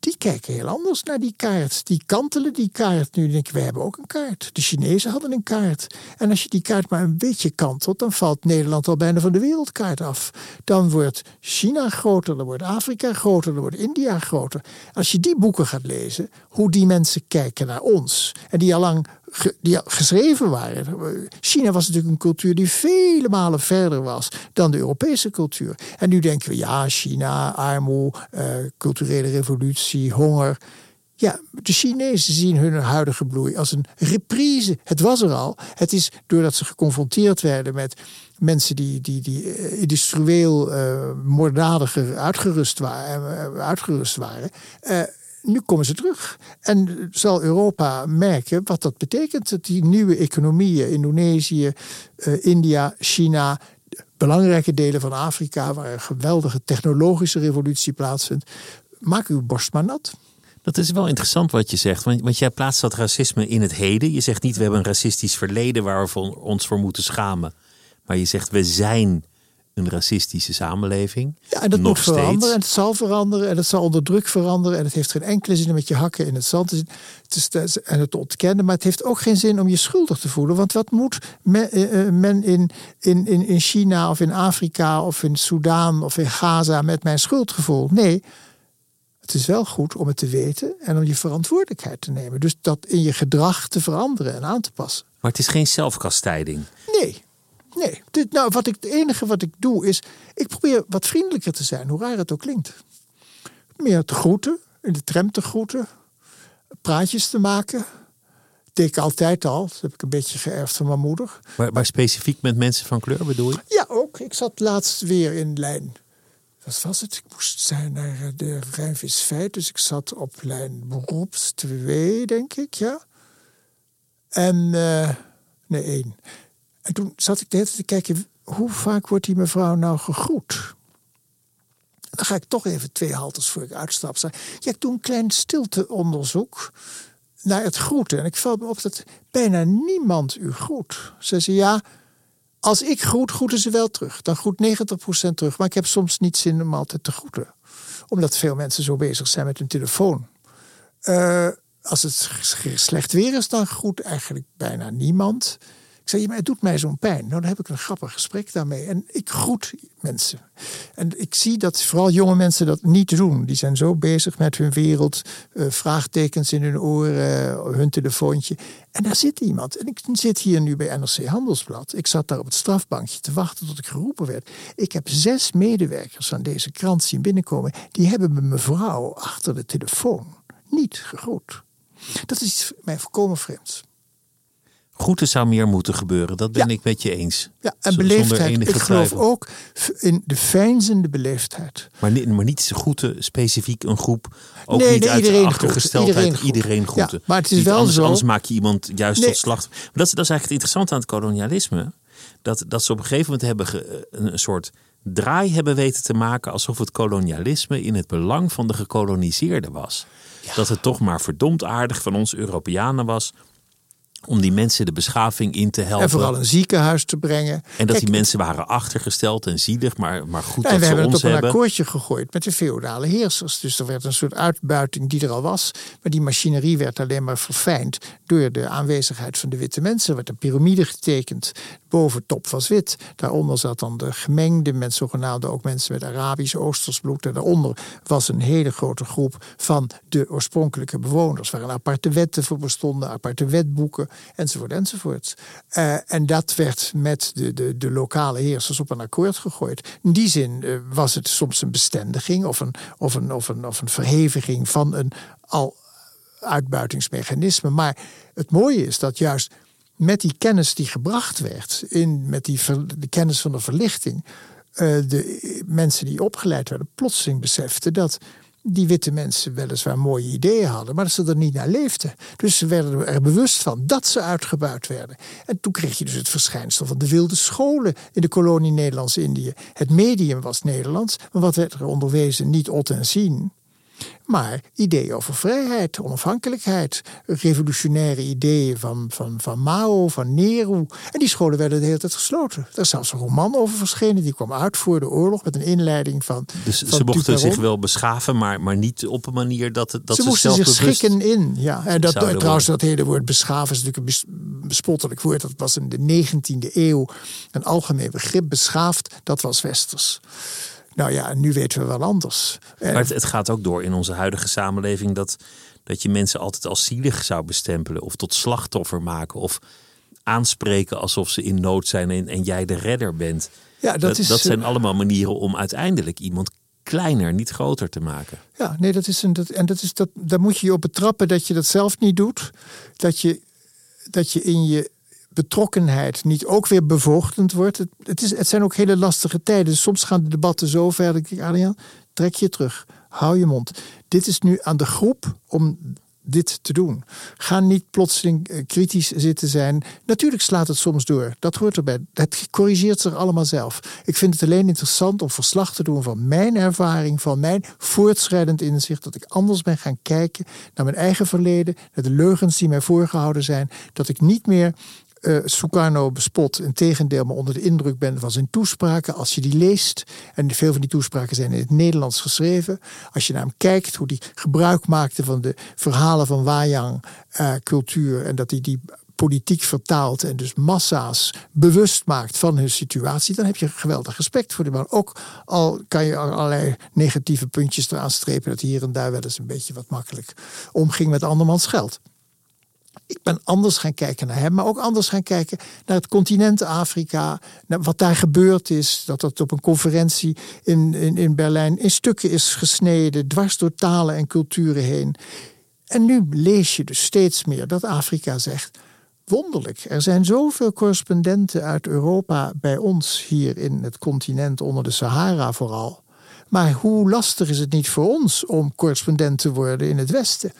die kijken heel anders naar die kaart. Die kantelen die kaart. Nu denken we hebben ook een kaart. De Chinezen hadden een kaart. En als je die kaart maar een beetje kantelt, dan valt Nederland al bijna van de wereldkaart af. Dan wordt China groter, dan wordt Afrika groter, dan wordt India groter. Als je die boeken gaat lezen, hoe die mensen kijken naar ons. En die al lang die geschreven waren. China was natuurlijk een cultuur die vele malen verder was dan de Europese cultuur. En nu denken we, ja, China, armoede, uh, culturele revolutie, honger. Ja, de Chinezen zien hun huidige bloei als een reprise. Het was er al. Het is doordat ze geconfronteerd werden met mensen die, die, die eh, industrieel uh, moorddadiger uitgerust waren, uitgerust waren nu komen ze terug. En zal Europa merken wat dat betekent. Dat die nieuwe economieën, Indonesië, uh, India, China, belangrijke delen van Afrika, waar een geweldige technologische revolutie plaatsvindt, maak uw borst maar nat. Dat is wel interessant wat je zegt, want, want jij plaatst dat racisme in het heden. Je zegt niet we hebben een racistisch verleden waar we ons voor moeten schamen. Maar je zegt we zijn een racistische samenleving. Ja, en dat Nog moet veranderen steeds. en het zal veranderen en het zal onder druk veranderen. En het heeft geen enkele zin om met je hakken in het zand te zitten het is, en het te ontkennen. Maar het heeft ook geen zin om je schuldig te voelen. Want wat moet men, eh, eh, men in, in, in, in China of in Afrika of in Soudaan of in Gaza met mijn schuldgevoel? Nee, het is wel goed om het te weten en om je verantwoordelijkheid te nemen. Dus dat in je gedrag te veranderen en aan te passen. Maar het is geen zelfkastijding. Nee, nee. Dit, nou, wat ik, het enige wat ik doe is, ik probeer wat vriendelijker te zijn, hoe raar het ook klinkt. Meer te groeten, in de tram te groeten, praatjes te maken. deed ik altijd al, dat heb ik een beetje geërfd van mijn moeder. Maar, maar specifiek met mensen van kleur bedoel je? Ja, ook. Ik zat laatst weer in lijn. Wat was het? Ik moest zijn naar eh, de Feit. Dus ik zat op lijn beroeps 2, denk ik, ja. En, eh, nee, één. En toen zat ik de hele tijd te kijken, hoe vaak wordt die mevrouw nou gegroet? Dan ga ik toch even twee haltes voor ik uitstap. Ja, ik doe een klein stilteonderzoek naar het groeten. En ik val me op dat bijna niemand u groet. Ze zei, ja, als ik groet, groeten ze wel terug. Dan groet 90% terug. Maar ik heb soms niet zin om altijd te groeten. Omdat veel mensen zo bezig zijn met hun telefoon. Eh, als het slecht weer is, dan groet eigenlijk bijna niemand. Ik zei, het doet mij zo'n pijn. Nou, dan heb ik een grappig gesprek daarmee. En ik groet mensen. En ik zie dat vooral jonge mensen dat niet doen. Die zijn zo bezig met hun wereld. eh, vraagtekens in hun oren, hun telefoontje. En daar zit iemand. En ik zit hier nu bij NRC Handelsblad. Ik zat daar op het strafbankje te wachten tot ik geroepen werd. Ik heb zes medewerkers van deze krant zien binnenkomen. Die hebben me mevrouw achter de telefoon niet gegroet. Dat is mij volkomen vreemds. Groeten zou meer moeten gebeuren, dat ben Ja. ik met je eens. Ja, en beleefdheid. Ik geloof twijfel. ook in de fijnzende beleefdheid. Maar, niet, maar niet groeten specifiek een groep. Ook Nee, niet nee, uit iedereen achtergesteldheid groeten. iedereen, Iedereen groeten. groeten. Ja, maar het is Niet wel anders, zo- Anders maak je iemand juist Nee. tot slachtoffer. Maar dat, is- dat is eigenlijk het interessante aan het kolonialisme. Dat, dat ze op een gegeven moment hebben ge- een soort draai hebben weten te maken... alsof het kolonialisme in het belang van de gekoloniseerde was. Dat het toch maar verdomd aardig van ons Europeanen was... om die mensen de beschaving in te helpen. En vooral een ziekenhuis te brengen. En dat Kijk, die mensen waren achtergesteld en zielig, maar, maar goed En dat we ze hebben het ons op een hebben. akkoordje gegooid met de feodale heersers. Dus er werd een soort uitbuiting die er al was. Maar die machinerie werd alleen maar verfijnd door de aanwezigheid van de witte mensen. Er werd een piramide getekend. Boven top was wit. Daaronder zat dan de gemengde mensen, zogenaamde ook mensen met Arabisch, Oosters bloed. En daaronder was een hele grote groep van de oorspronkelijke bewoners. Waar een aparte wetten voor bestonden, aparte wetboeken, enzovoort, enzovoort. Eh, en dat werd met de, de, de lokale heersers op een akkoord gegooid. In die zin eh, was het soms een bestendiging of een, of, een, of, een, of een verheviging van een al uitbuitingsmechanisme. Maar het mooie is dat juist met die kennis die gebracht werd, in, met die de kennis van de verlichting, eh, de mensen die opgeleid werden, plotseling beseften dat die witte mensen weliswaar mooie ideeën hadden, maar dat ze er niet naar leefden. Dus ze werden er bewust van dat ze uitgebuit werden. En toen kreeg je dus het verschijnsel van de wilde scholen in de kolonie Nederlands-Indië. Het medium was Nederlands, maar wat werd er onderwezen? Niet ot en zien. Maar ideeën over vrijheid, onafhankelijkheid, revolutionaire ideeën van, van, van Mao, van Nehru. En die scholen werden de hele tijd gesloten. Er is zelfs een roman over verschenen, die kwam uit voor de oorlog met een inleiding van. Dus van ze mochten zich wel beschaven, maar, maar niet op een manier dat, dat ze ze, moesten zich schikken in. Ja. En dat, trouwens, dat hele woord beschaven is natuurlijk een bes- bespottelijk woord. Dat was in de 19e eeuw een algemeen begrip. Beschaafd, dat was westers. Nou ja, nu weten we wel anders. Maar het, het gaat ook door in onze huidige samenleving dat, dat je mensen altijd als zielig zou bestempelen of tot slachtoffer maken of aanspreken alsof ze in nood zijn en, en jij de redder bent. ja, dat, Dat, is, dat zijn eh, allemaal manieren om uiteindelijk iemand kleiner, niet groter te maken. Ja, nee, dat is een. Dat, en dat is dat, daar moet je je op betrappen dat je dat zelf niet doet. Dat je, dat je in je betrokkenheid niet ook weer bevoogdend wordt. Het, het, is, het zijn ook hele lastige tijden. Dus soms gaan de debatten zo ver. Dat ik, Adriaan, trek je terug. Hou je mond. Dit is nu aan de groep om dit te doen. Ga niet plotseling eh, kritisch zitten zijn. Natuurlijk slaat het soms door. Dat hoort erbij. Het corrigeert zich allemaal zelf. Ik vind het alleen interessant om verslag te doen van mijn ervaring, van mijn voortschrijdend inzicht. Dat ik anders ben gaan kijken naar mijn eigen verleden, naar de leugens die mij voorgehouden zijn. Dat ik niet meer uh, Sukarno bespot. Integendeel, maar onder de indruk ben van zijn toespraken. Als je die leest, en veel van die toespraken zijn in het Nederlands geschreven. Als je naar hem kijkt, hoe hij gebruik maakte van de verhalen van Wayang-cultuur. en dat hij die politiek vertaalt en dus massa's bewust maakt van hun situatie, dan heb je geweldig respect voor die man. Ook al kan je allerlei negatieve puntjes eraan strepen dat hij hier en daar wel eens een beetje wat makkelijk omging met andermans geld. Ik ben anders gaan kijken naar hem, maar ook anders gaan kijken naar het continent Afrika. Naar wat daar gebeurd is. Dat dat op een conferentie in, in, in Berlijn in stukken is gesneden, dwars door talen en culturen heen. En nu lees je dus steeds meer dat Afrika zegt: wonderlijk. Er zijn zoveel correspondenten uit Europa bij ons hier in het continent, onder de Sahara vooral. Maar hoe lastig is het niet voor ons om correspondent te worden in het Westen?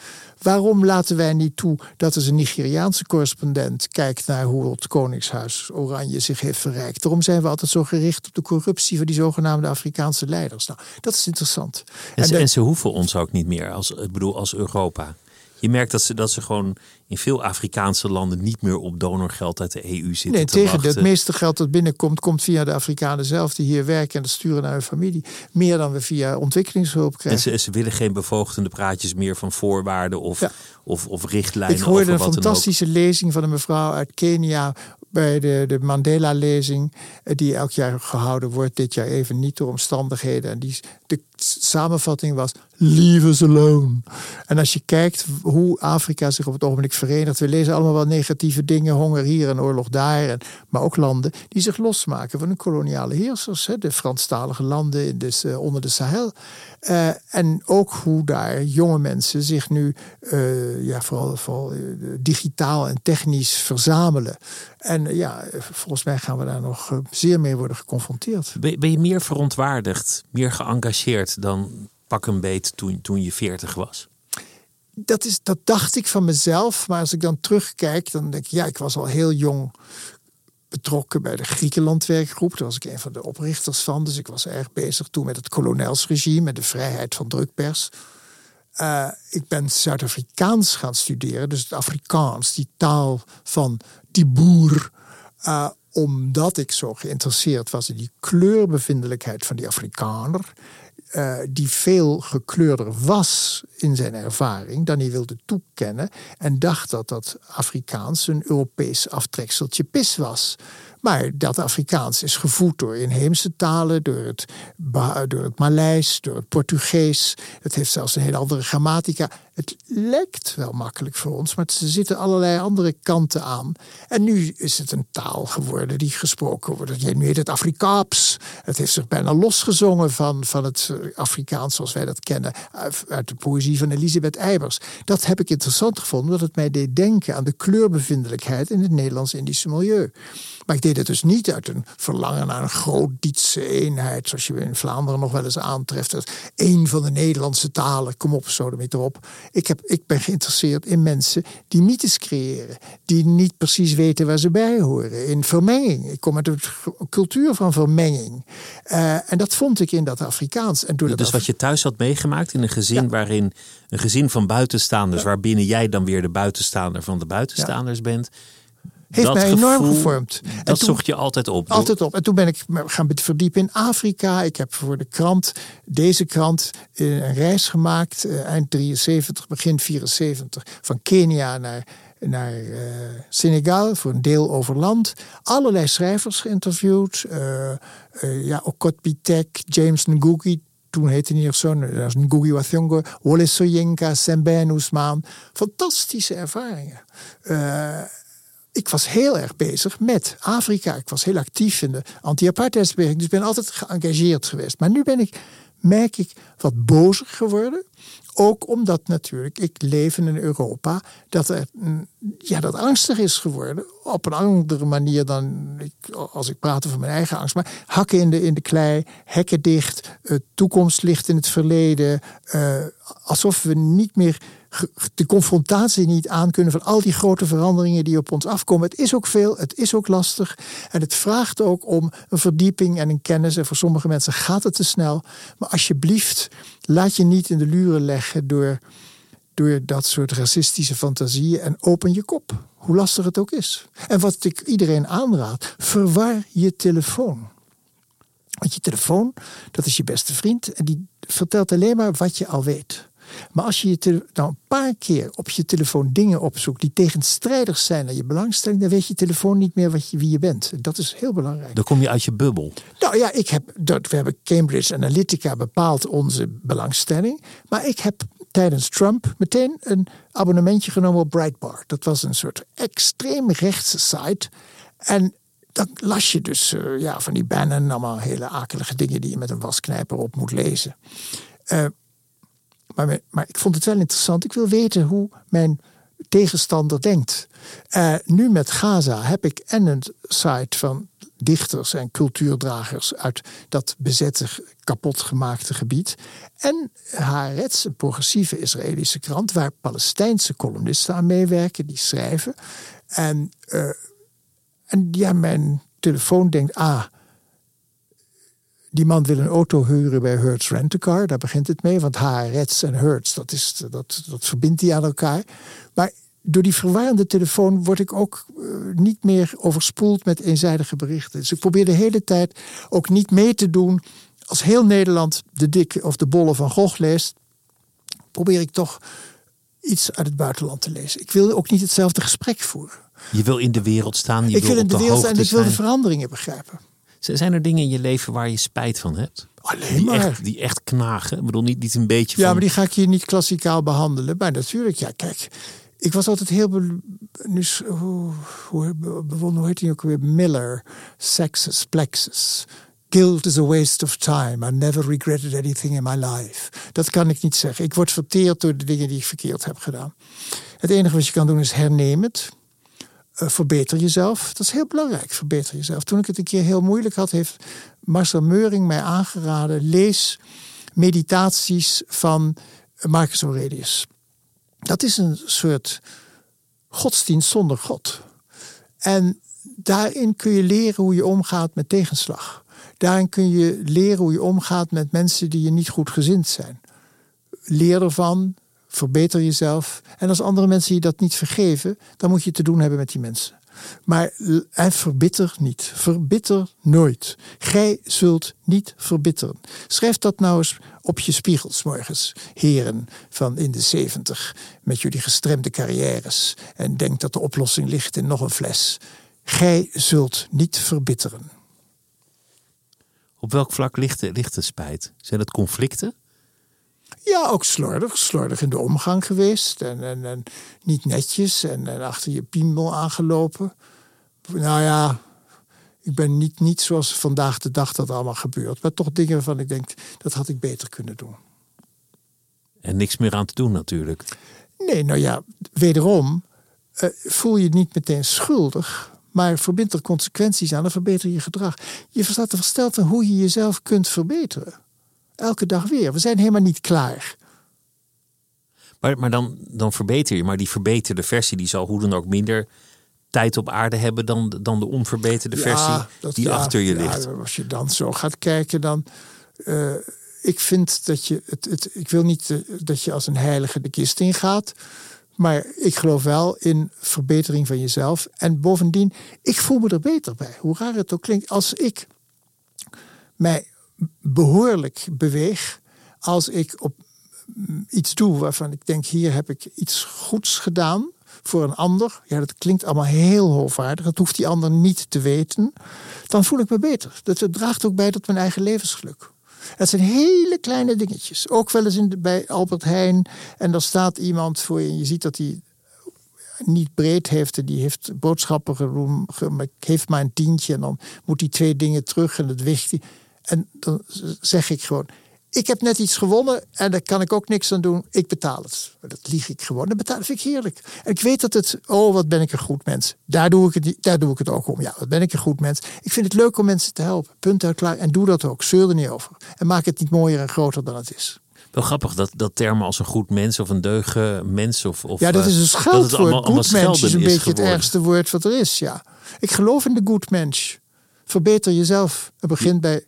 Waarom laten wij niet toe dat er een Nigeriaanse correspondent kijkt naar hoe het Koningshuis Oranje zich heeft verrijkt? Waarom zijn we altijd zo gericht op de corruptie van die zogenaamde Afrikaanse leiders? Nou, dat is interessant. En, ze, en ze hoeven ons ook niet meer, als, ik bedoel, als Europa. Je merkt dat ze, dat ze gewoon in veel Afrikaanse landen niet meer op donorgeld uit de EU zitten. Nee, te tegen wachten. het meeste geld dat binnenkomt, komt via de Afrikanen zelf die hier werken en dat sturen naar hun familie. Meer dan we via ontwikkelingshulp En krijgen. ze, ze willen geen bevoogdende praatjes meer van voorwaarden of, Ja. of, of richtlijnen. Ik hoorde een fantastische lezing van een mevrouw uit Kenia bij de, de Mandela-lezing, eh, die elk jaar gehouden wordt, dit jaar even niet door omstandigheden. En die, de samenvatting was: Leave us alone. En als je kijkt hoe Afrika zich op het ogenblik verenigt, we lezen allemaal wel negatieve dingen, honger hier en oorlog daar, en, maar ook landen die zich losmaken van hun koloniale heersers, hè, de Franstalige landen dus, onder de Sahel. Eh, en ook hoe daar jonge mensen zich nu eh, ja, vooral, vooral digitaal en technisch verzamelen. En ja, volgens mij gaan we daar nog zeer mee worden geconfronteerd. Ben, ben je meer verontwaardigd, meer geëngageerd dan pak een beet toen, toen je 40 was? Dat, is, dat dacht ik van mezelf, maar als ik dan terugkijk, dan denk ik, ja, ik was al heel jong betrokken bij de Griekenlandwerkgroep. Daar was ik een van de oprichters van. Dus ik was erg bezig toen met het kolonelsregime, met de vrijheid van drukpers. Eh, ik ben Zuid-Afrikaans gaan studeren, dus het Afrikaans, die taal van die boer. eh, omdat ik zo geïnteresseerd was in die kleurbevindelijkheid van die Afrikaner. Eh, die veel gekleurder was in zijn ervaring dan hij wilde toekennen. En dacht dat dat Afrikaans een Europees aftrekseltje pis was. Maar dat Afrikaans is gevoed door inheemse talen, door het, door het Maleis, door het Portugees. Het heeft zelfs een hele andere grammatica. Het lijkt wel makkelijk voor ons, maar er zitten allerlei andere kanten aan. En nu is het een taal geworden die gesproken wordt. Ja, Nu heet het Afrikaaps. Het heeft zich bijna losgezongen van, van het eh, Afrikaans zoals wij dat kennen. uit- Uit de poëzie van Elisabeth Eybers. Dat heb ik interessant gevonden, omdat het mij deed denken aan de kleurbevindelijkheid in het Nederlands-Indische milieu. Maar ik deed het dus niet uit een verlangen naar een groot-Dietse eenheid, zoals je in Vlaanderen nog wel eens aantreft. Één van de Nederlandse talen, kom op, zo ermee erop. Ik, heb, ik ben geïnteresseerd in mensen die mythes creëren, die niet precies weten waar ze bij horen. In vermenging. Ik kom uit een cultuur van vermenging. Eh, en dat vond ik in dat Afrikaans. En dat Dus wat je thuis had meegemaakt in een gezin waarin een gezin van buitenstaanders, waarbinnen jij dan weer de buitenstaander van de buitenstaanders bent. Heeft dat mij enorm gevoel, gevormd. En Dat toen- zocht je altijd op. Altijd op. En toen ben ik gaan verdiepen in Afrika. Ik heb voor de krant, deze krant, eh, een reis gemaakt. eh, Eind 73, begin 74. Van Kenia naar, naar eh, Senegal voor een deel over land. Allerlei schrijvers geïnterviewd. ja, Okot Pitek, James Ngugi. Toen heette hij nog zo. Was Ngugi wa Thiong'o. Wole Soyinka, Sembène Ousmane. Fantastische ervaringen. Ik was heel erg bezig met Afrika. Ik was heel actief in de anti-apartheidsbeweging. Dus ik ben altijd geëngageerd geweest. Maar nu ben ik, merk ik, wat bozer geworden. Ook omdat natuurlijk ik leef in een Europa dat, er, mm, ja, dat angstig is geworden. Op een andere manier dan ik, als ik praat over mijn eigen angst. Maar hakken in de, in de klei, hekken dicht, eh, toekomst ligt in het verleden. eh, alsof we niet meer de confrontatie niet aan kunnen van al die grote veranderingen die op ons afkomen. Het is ook veel, het is ook lastig. En het vraagt ook om een verdieping en een kennis. En voor sommige mensen gaat het te snel. Maar alsjeblieft, laat je niet in de luren leggen door, door dat soort racistische fantasieën en open je kop. hoe lastig het ook is. En wat ik iedereen aanraad, verwar je telefoon. Want je telefoon, dat is je beste vriend en die vertelt alleen maar wat je al weet. Maar als je je nou een paar keer op je telefoon dingen opzoekt die tegenstrijdig zijn aan je belangstelling, dan weet je telefoon niet meer wat je, wie je bent. Dat is heel belangrijk. Dan kom je uit je bubbel. Nou ja, ik heb, we hebben Cambridge Analytica bepaald onze belangstelling. Maar ik heb tijdens Trump meteen een abonnementje genomen op Breitbart. Dat was een soort extreem rechtse site. En dan las je dus uh, ja, van die Bannon, allemaal hele akelige dingen die je met een wasknijper op moet lezen. Uh, maar, ik vond het wel interessant. Ik wil weten hoe mijn tegenstander denkt. Uh, nu met Gaza heb ik en een site van dichters en cultuurdragers uit dat bezette, kapotgemaakte gebied. En Haaretz, een progressieve Israëlische krant, waar Palestijnse columnisten aan meewerken, die schrijven. En, uh, en ja, mijn telefoon denkt, ah, die man wil een auto huren bij Hertz Rent-A-Car. Daar begint het mee. Want Haaretz en Hertz, dat, is, dat, dat verbindt hij aan elkaar. Maar door die verwarrende telefoon word ik ook uh, niet meer overspoeld met eenzijdige berichten. Dus ik probeer de hele tijd ook niet mee te doen. Als heel Nederland de dikke of de bolle van Gogh leest, probeer ik toch iets uit het buitenland te lezen. Ik wil ook niet hetzelfde gesprek voeren. Je wil in de wereld staan. Je ik wil, in de, de wereld staan en ik wil de veranderingen begrijpen. Zijn er dingen in je leven waar je spijt van hebt? Alleen die, maar. echt, die echt knagen? Ik bedoel, niet, niet een beetje Ja, van... maar die ga ik hier niet klassikaal behandelen. Maar natuurlijk, ja, kijk. Ik was altijd heel... Be, nu, hoe, hoe, hoe heet hij ook weer? Miller. Sexus, plexus. Guilt is a waste of time. I never regretted anything in my life. Dat kan ik niet zeggen. Ik word verteerd door de dingen die ik verkeerd heb gedaan. Het enige wat je kan doen is herneem het. Uh, verbeter jezelf. Dat is heel belangrijk, verbeter jezelf. Toen ik het een keer heel moeilijk had, heeft Marcel Meuring mij aangeraden... lees meditaties van Marcus Aurelius. Dat is een soort godsdienst zonder God. En daarin kun je leren hoe je omgaat met tegenslag. Daarin kun je leren hoe je omgaat met mensen die je niet goed gezind zijn. Leer ervan, verbeter jezelf. En als andere mensen je dat niet vergeven, dan moet je te doen hebben met die mensen. Maar en verbitter niet. Verbitter nooit. Gij zult niet verbitteren. Schrijf dat nou eens op je spiegels morgens, heren van in de zeventig, met jullie gestremde carrières. En denk dat de oplossing ligt in nog een fles. Gij zult niet verbitteren. Op welk vlak ligt de, ligt de spijt? Zijn het conflicten? Ja, ook slordig. Slordig in de omgang geweest. En, en, en niet netjes. En, en, achter je piemel aangelopen. Nou ja, ik ben niet, niet zoals vandaag de dag dat allemaal gebeurt. Maar toch dingen waarvan ik denk, dat had ik beter kunnen doen. En niks meer aan te doen natuurlijk. Nee, nou ja, wederom uh, voel je niet meteen schuldig. Maar verbind er consequenties aan en verbeter je gedrag. Je staat er versteld van hoe je jezelf kunt verbeteren. Elke dag weer. We zijn helemaal niet klaar. Maar, maar dan, dan verbeter je. Maar die verbeterde versie die zal hoe dan ook minder tijd op aarde hebben dan, dan de onverbeterde ja, versie dat, die ja, achter je ja, ligt. Als je dan zo gaat kijken, dan. Uh, ik vind dat je. Het, het, ik wil niet uh, dat je als een heilige de kist ingaat. Maar ik geloof wel in verbetering van jezelf. En bovendien, ik voel me er beter bij. Hoe raar het ook klinkt. Als ik mij behoorlijk beweeg. Als ik op iets doe waarvan ik denk, hier heb ik iets goeds gedaan voor een ander. Ja, dat klinkt allemaal heel hoogvaardig. Dat hoeft die ander niet te weten. Dan voel ik me beter. Dat draagt ook bij tot mijn eigen levensgeluk. Het zijn hele kleine dingetjes. Ook wel eens in bij Albert Heijn. En daar staat iemand voor je. En je ziet dat hij niet breed heeft. En die heeft boodschappen geroem, heeft maar een tientje. En dan moet hij twee dingen terug en het weegt. En dan zeg ik gewoon, ik heb net iets gewonnen en daar kan ik ook niks aan doen. Ik betaal het. Dat lieg ik gewoon. Dat, betaal, vind ik heerlijk. En ik weet dat het, oh wat ben ik een goed mens. Daar doe, ik het, daar doe ik het ook om. Ja, wat ben ik een goed mens. Ik vind het leuk om mensen te helpen. Punt uit klaar. En doe dat ook. Zeur er niet over. En maak het niet mooier en groter dan het is. Wel grappig dat, dat termen als een goed mens of een deuge mens of, of ja, dat is een scheldwoord. allemaal goed mens is een beetje geworden. het ergste woord wat er is. Ja, ik geloof in de goed mens. Verbeter jezelf. Het begint bij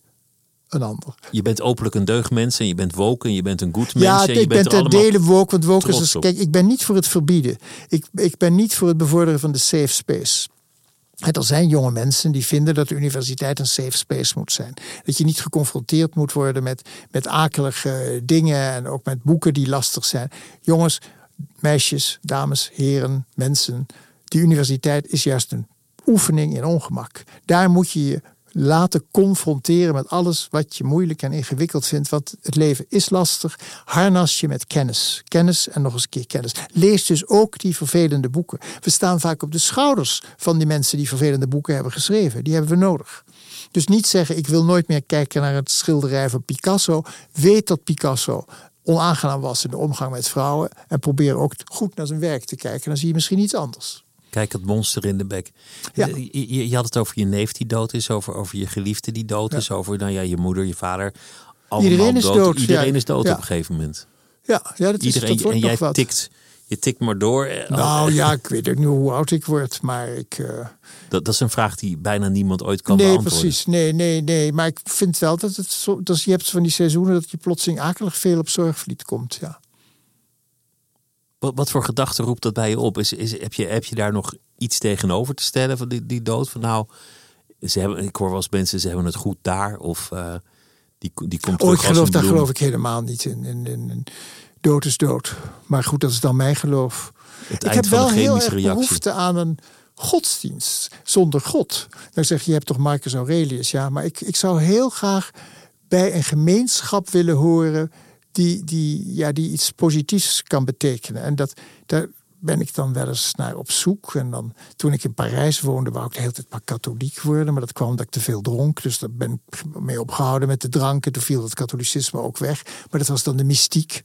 een ander. Je bent openlijk een deugdmens en je bent woke en je bent een goed mens. Ja, en je ik ben bent ten allemaal dele woke. Want woke is dus, kijk, ik ben niet voor het verbieden. Ik, ik ben niet voor het bevorderen van de safe space. En er zijn jonge mensen die vinden dat de universiteit een safe space moet zijn. Dat je niet geconfronteerd moet worden met, met akelige dingen en ook met boeken die lastig zijn. Jongens, meisjes, dames, heren, mensen. Die universiteit is juist een oefening in ongemak. Daar moet je je laten confronteren met alles wat je moeilijk en ingewikkeld vindt. Want het leven is lastig. Harnas je met kennis. Kennis en nog eens een keer kennis. Lees dus ook die vervelende boeken. We staan vaak op de schouders van die mensen die vervelende boeken hebben geschreven. Die hebben we nodig. Dus niet zeggen, ik wil nooit meer kijken naar het schilderij van Picasso. Weet dat Picasso onaangenaam was in de omgang met vrouwen. En probeer ook goed naar zijn werk te kijken. Dan zie je misschien iets anders. Kijk het monster in de bek. Ja. Je, je- je had het over je neef die dood is, over, over je geliefde die dood is, over nou ja, je moeder, je vader. Allemaal Iedereen is dood, Iedereen ja. is dood op een gegeven moment. Ja, ja dat, is, dat wordt en jij wat. tikt, je tikt maar door. Eh, Nou ja, ik weet ook niet hoe oud ik word, maar ik... eh, Dat, dat is een vraag die bijna niemand ooit kan nee, beantwoorden. precies. Nee, nee, nee. Maar ik vind wel dat het zo... Je hebt van die seizoenen dat je plotseling akelig veel op zorgvliet komt, ja. Wat, wat voor gedachte roept dat bij je op? Is, is, heb, je, heb je daar nog iets tegenover te stellen van die, die dood? Van nou, ze hebben, ik hoor wel eens mensen, ze hebben het goed daar. Of eh, die, die komt Oh, ik geloof, daar geloof ik helemaal niet in. in, in, in. Dood is dood. Maar goed, dat is dan mijn geloof. Het ik heb wel de heel erg reactie. behoefte aan een godsdienst zonder God. Dan zeg je, je hebt toch Marcus Aurelius? Ja, maar ik, ik zou heel graag bij een gemeenschap willen horen die, die, ja, die iets positiefs kan betekenen. En dat, daar ben ik dan wel eens naar op zoek. En dan, toen ik in Parijs woonde, wou ik de hele tijd maar katholiek worden. Maar dat kwam omdat ik te veel dronk. Dus daar ben ik mee opgehouden met de drank. En toen viel het katholicisme ook weg. Maar dat was dan de mystiek.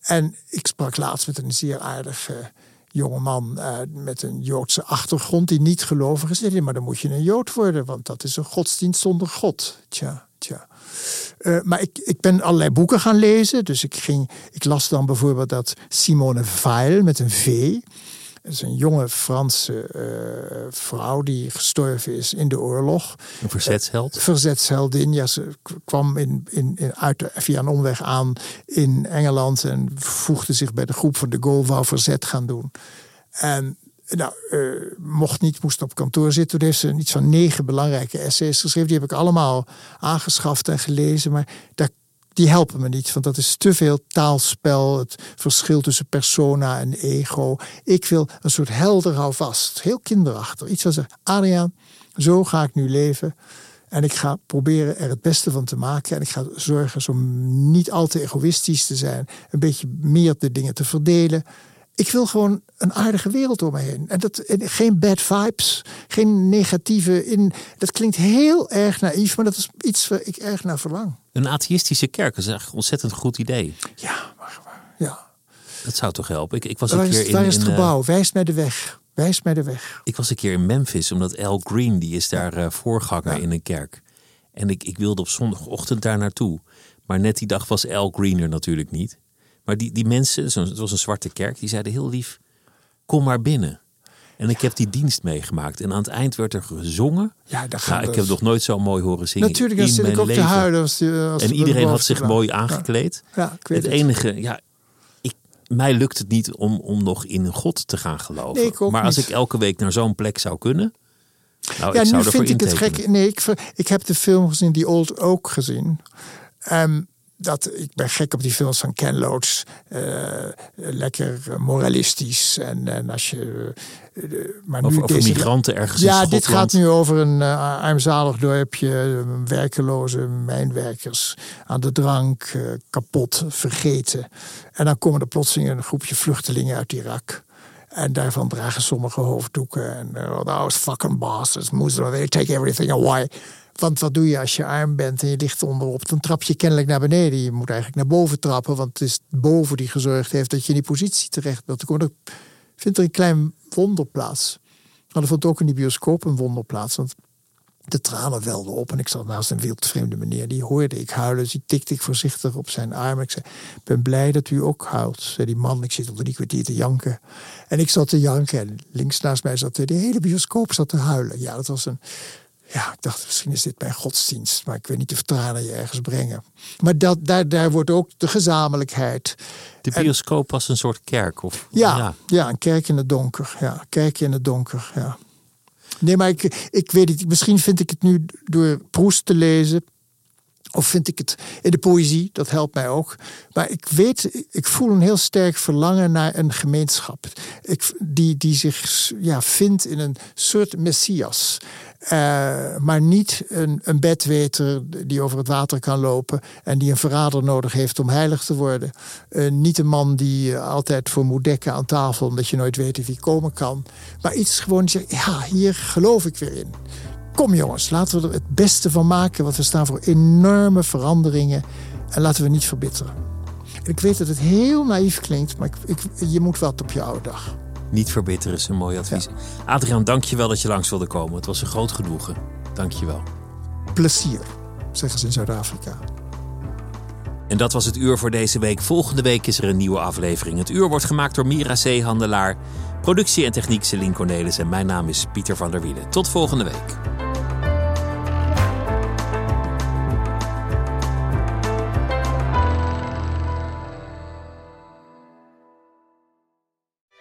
En ik sprak laatst met een zeer aardige jongeman uh, met een Joodse achtergrond die niet gelovig is. Nee, maar dan moet je een Jood worden, want dat is een godsdienst zonder God. Tja, tja. Uh, maar ik, ik ben allerlei boeken gaan lezen. Dus ik, ging, ik las dan bijvoorbeeld dat Simone Weil met een V. Dat is een jonge Franse uh, vrouw die gestorven is in de oorlog. Een verzetsheld? Uh, verzetsheldin. Ja, ze kwam in, in, in, uit, via een omweg aan in Engeland en voegde zich bij de groep van de Gaulle, wou verzet gaan doen. En nou, uh, mocht niet, moest op kantoor zitten. Toen heeft ze iets van negen belangrijke essays geschreven. Die heb ik allemaal aangeschaft en gelezen. Maar daar die helpen me niet, want dat is te veel taalspel, het verschil tussen persona en ego. Ik wil een soort helder houvast, heel kinderachtig. Iets zegt, Adriaan, zo ga ik nu leven. En ik ga proberen er het beste van te maken. En ik ga zorgen om niet al te egoïstisch te zijn. Een beetje meer de dingen te verdelen. Ik wil gewoon een aardige wereld om me heen. En dat, en geen bad vibes, geen negatieve in. Dat klinkt heel erg naïef, maar dat is iets waar ik erg naar verlang. Een atheïstische kerk is echt een ontzettend goed idee. Ja, maar, maar ja. Dat zou toch helpen? Ik, ik was een is, keer in, is het in, gebouw? Uh, Wijs mij de weg. Wijs mij de weg. Ik was een keer in Memphis, omdat Al Green, die is daar uh, voorganger ja. in een kerk. En ik, ik wilde op zondagochtend daar naartoe. Maar net die dag was Al Green er natuurlijk niet. Maar die, die mensen, het was een zwarte kerk, die zeiden heel lief: kom maar binnen. En ik heb die dienst meegemaakt. En aan het eind werd er gezongen. Ja, dat nou, ik heb nog nooit zo mooi horen zingen. Natuurlijk, dan zit ik ook leven. te huilen. Als die, als en iedereen had zich mooi aangekleed. Ja, ja ik weet het, het enige, ja, ik, mij lukt het niet om, om nog in God te gaan geloven. Nee, maar als niet. ik elke week naar zo'n plek zou kunnen. Nou, ja, ik zou nu vind ik het gek. Nee, ik, ik heb de film gezien, die Old Oak gezien. Um, dat, ik ben gek op die films van Ken Loach. Uh, lekker moralistisch. En, en als je. Uh, maar nu over, over deze, migranten ergens Ja, in dit gaat nu over een uh, armzalig dorpje. werkeloze mijnwerkers aan de drank, kapot, vergeten. En dan komen er plotseling een groepje vluchtelingen uit Irak. En daarvan dragen sommigen hoofddoeken. En uh, those fucking bastards, Muslim, they take everything away. Want wat doe je als je arm bent en je ligt onderop? Dan trap je kennelijk naar beneden. Je moet eigenlijk naar boven trappen, want het is boven die gezorgd heeft dat je in die positie terecht bent. Ik vind er een klein wonder plaats. Maar er vond ook in die bioscoop een wonderplaats. Want de tranen welden op en ik zat naast een wildvreemde meneer. Die hoorde ik huilen, dus die tikte ik voorzichtig op zijn arm. Ik zei, ben blij dat u ook huilt. Zei die man, ik zit op drie kwartier te janken. En ik zat te janken en links naast mij zat de hele bioscoop zat te huilen. Ja, dat was een Ja, ik dacht, misschien is dit mijn godsdienst, maar ik weet niet of tranen je ergens brengen. Maar dat, daar, daar wordt ook de gezamenlijkheid. De bioscoop was een soort kerk? Of, ja, ja, een kerk in het donker. Ja, kerk in het donker, ja. Nee, maar ik, ik weet het. Misschien vind ik het nu door Proest te lezen. Of vind ik het in de poëzie, dat helpt mij ook. Maar ik weet, ik voel een heel sterk verlangen naar een gemeenschap. Ik, die, die zich ja, vindt in een soort messias. Uh, maar niet een, een bedweter die over het water kan lopen en die een verrader nodig heeft om heilig te worden. Uh, niet een man die altijd voor moet dekken aan tafel omdat je nooit weet wie komen kan. Maar iets gewoon zeggen, ja, hier geloof ik weer in. Kom jongens, laten we er het beste van maken, want we staan voor enorme veranderingen en laten we niet verbitteren. Ik weet dat het heel naïef klinkt, maar ik, je moet wat op je oude dag. Niet verbitteren is een mooi advies. Ja. Adriaan, dank je wel dat je langs wilde komen. Het was een groot genoegen. Dank je wel. Plezier, zeggen ze in Zuid-Afrika. En dat was het uur voor deze week. Volgende week is er een nieuwe aflevering. Het uur wordt gemaakt door Mira Zeehandelaar. Productie en techniek Celine Cornelis. En mijn naam is Pieter van der Wielen. Tot volgende week.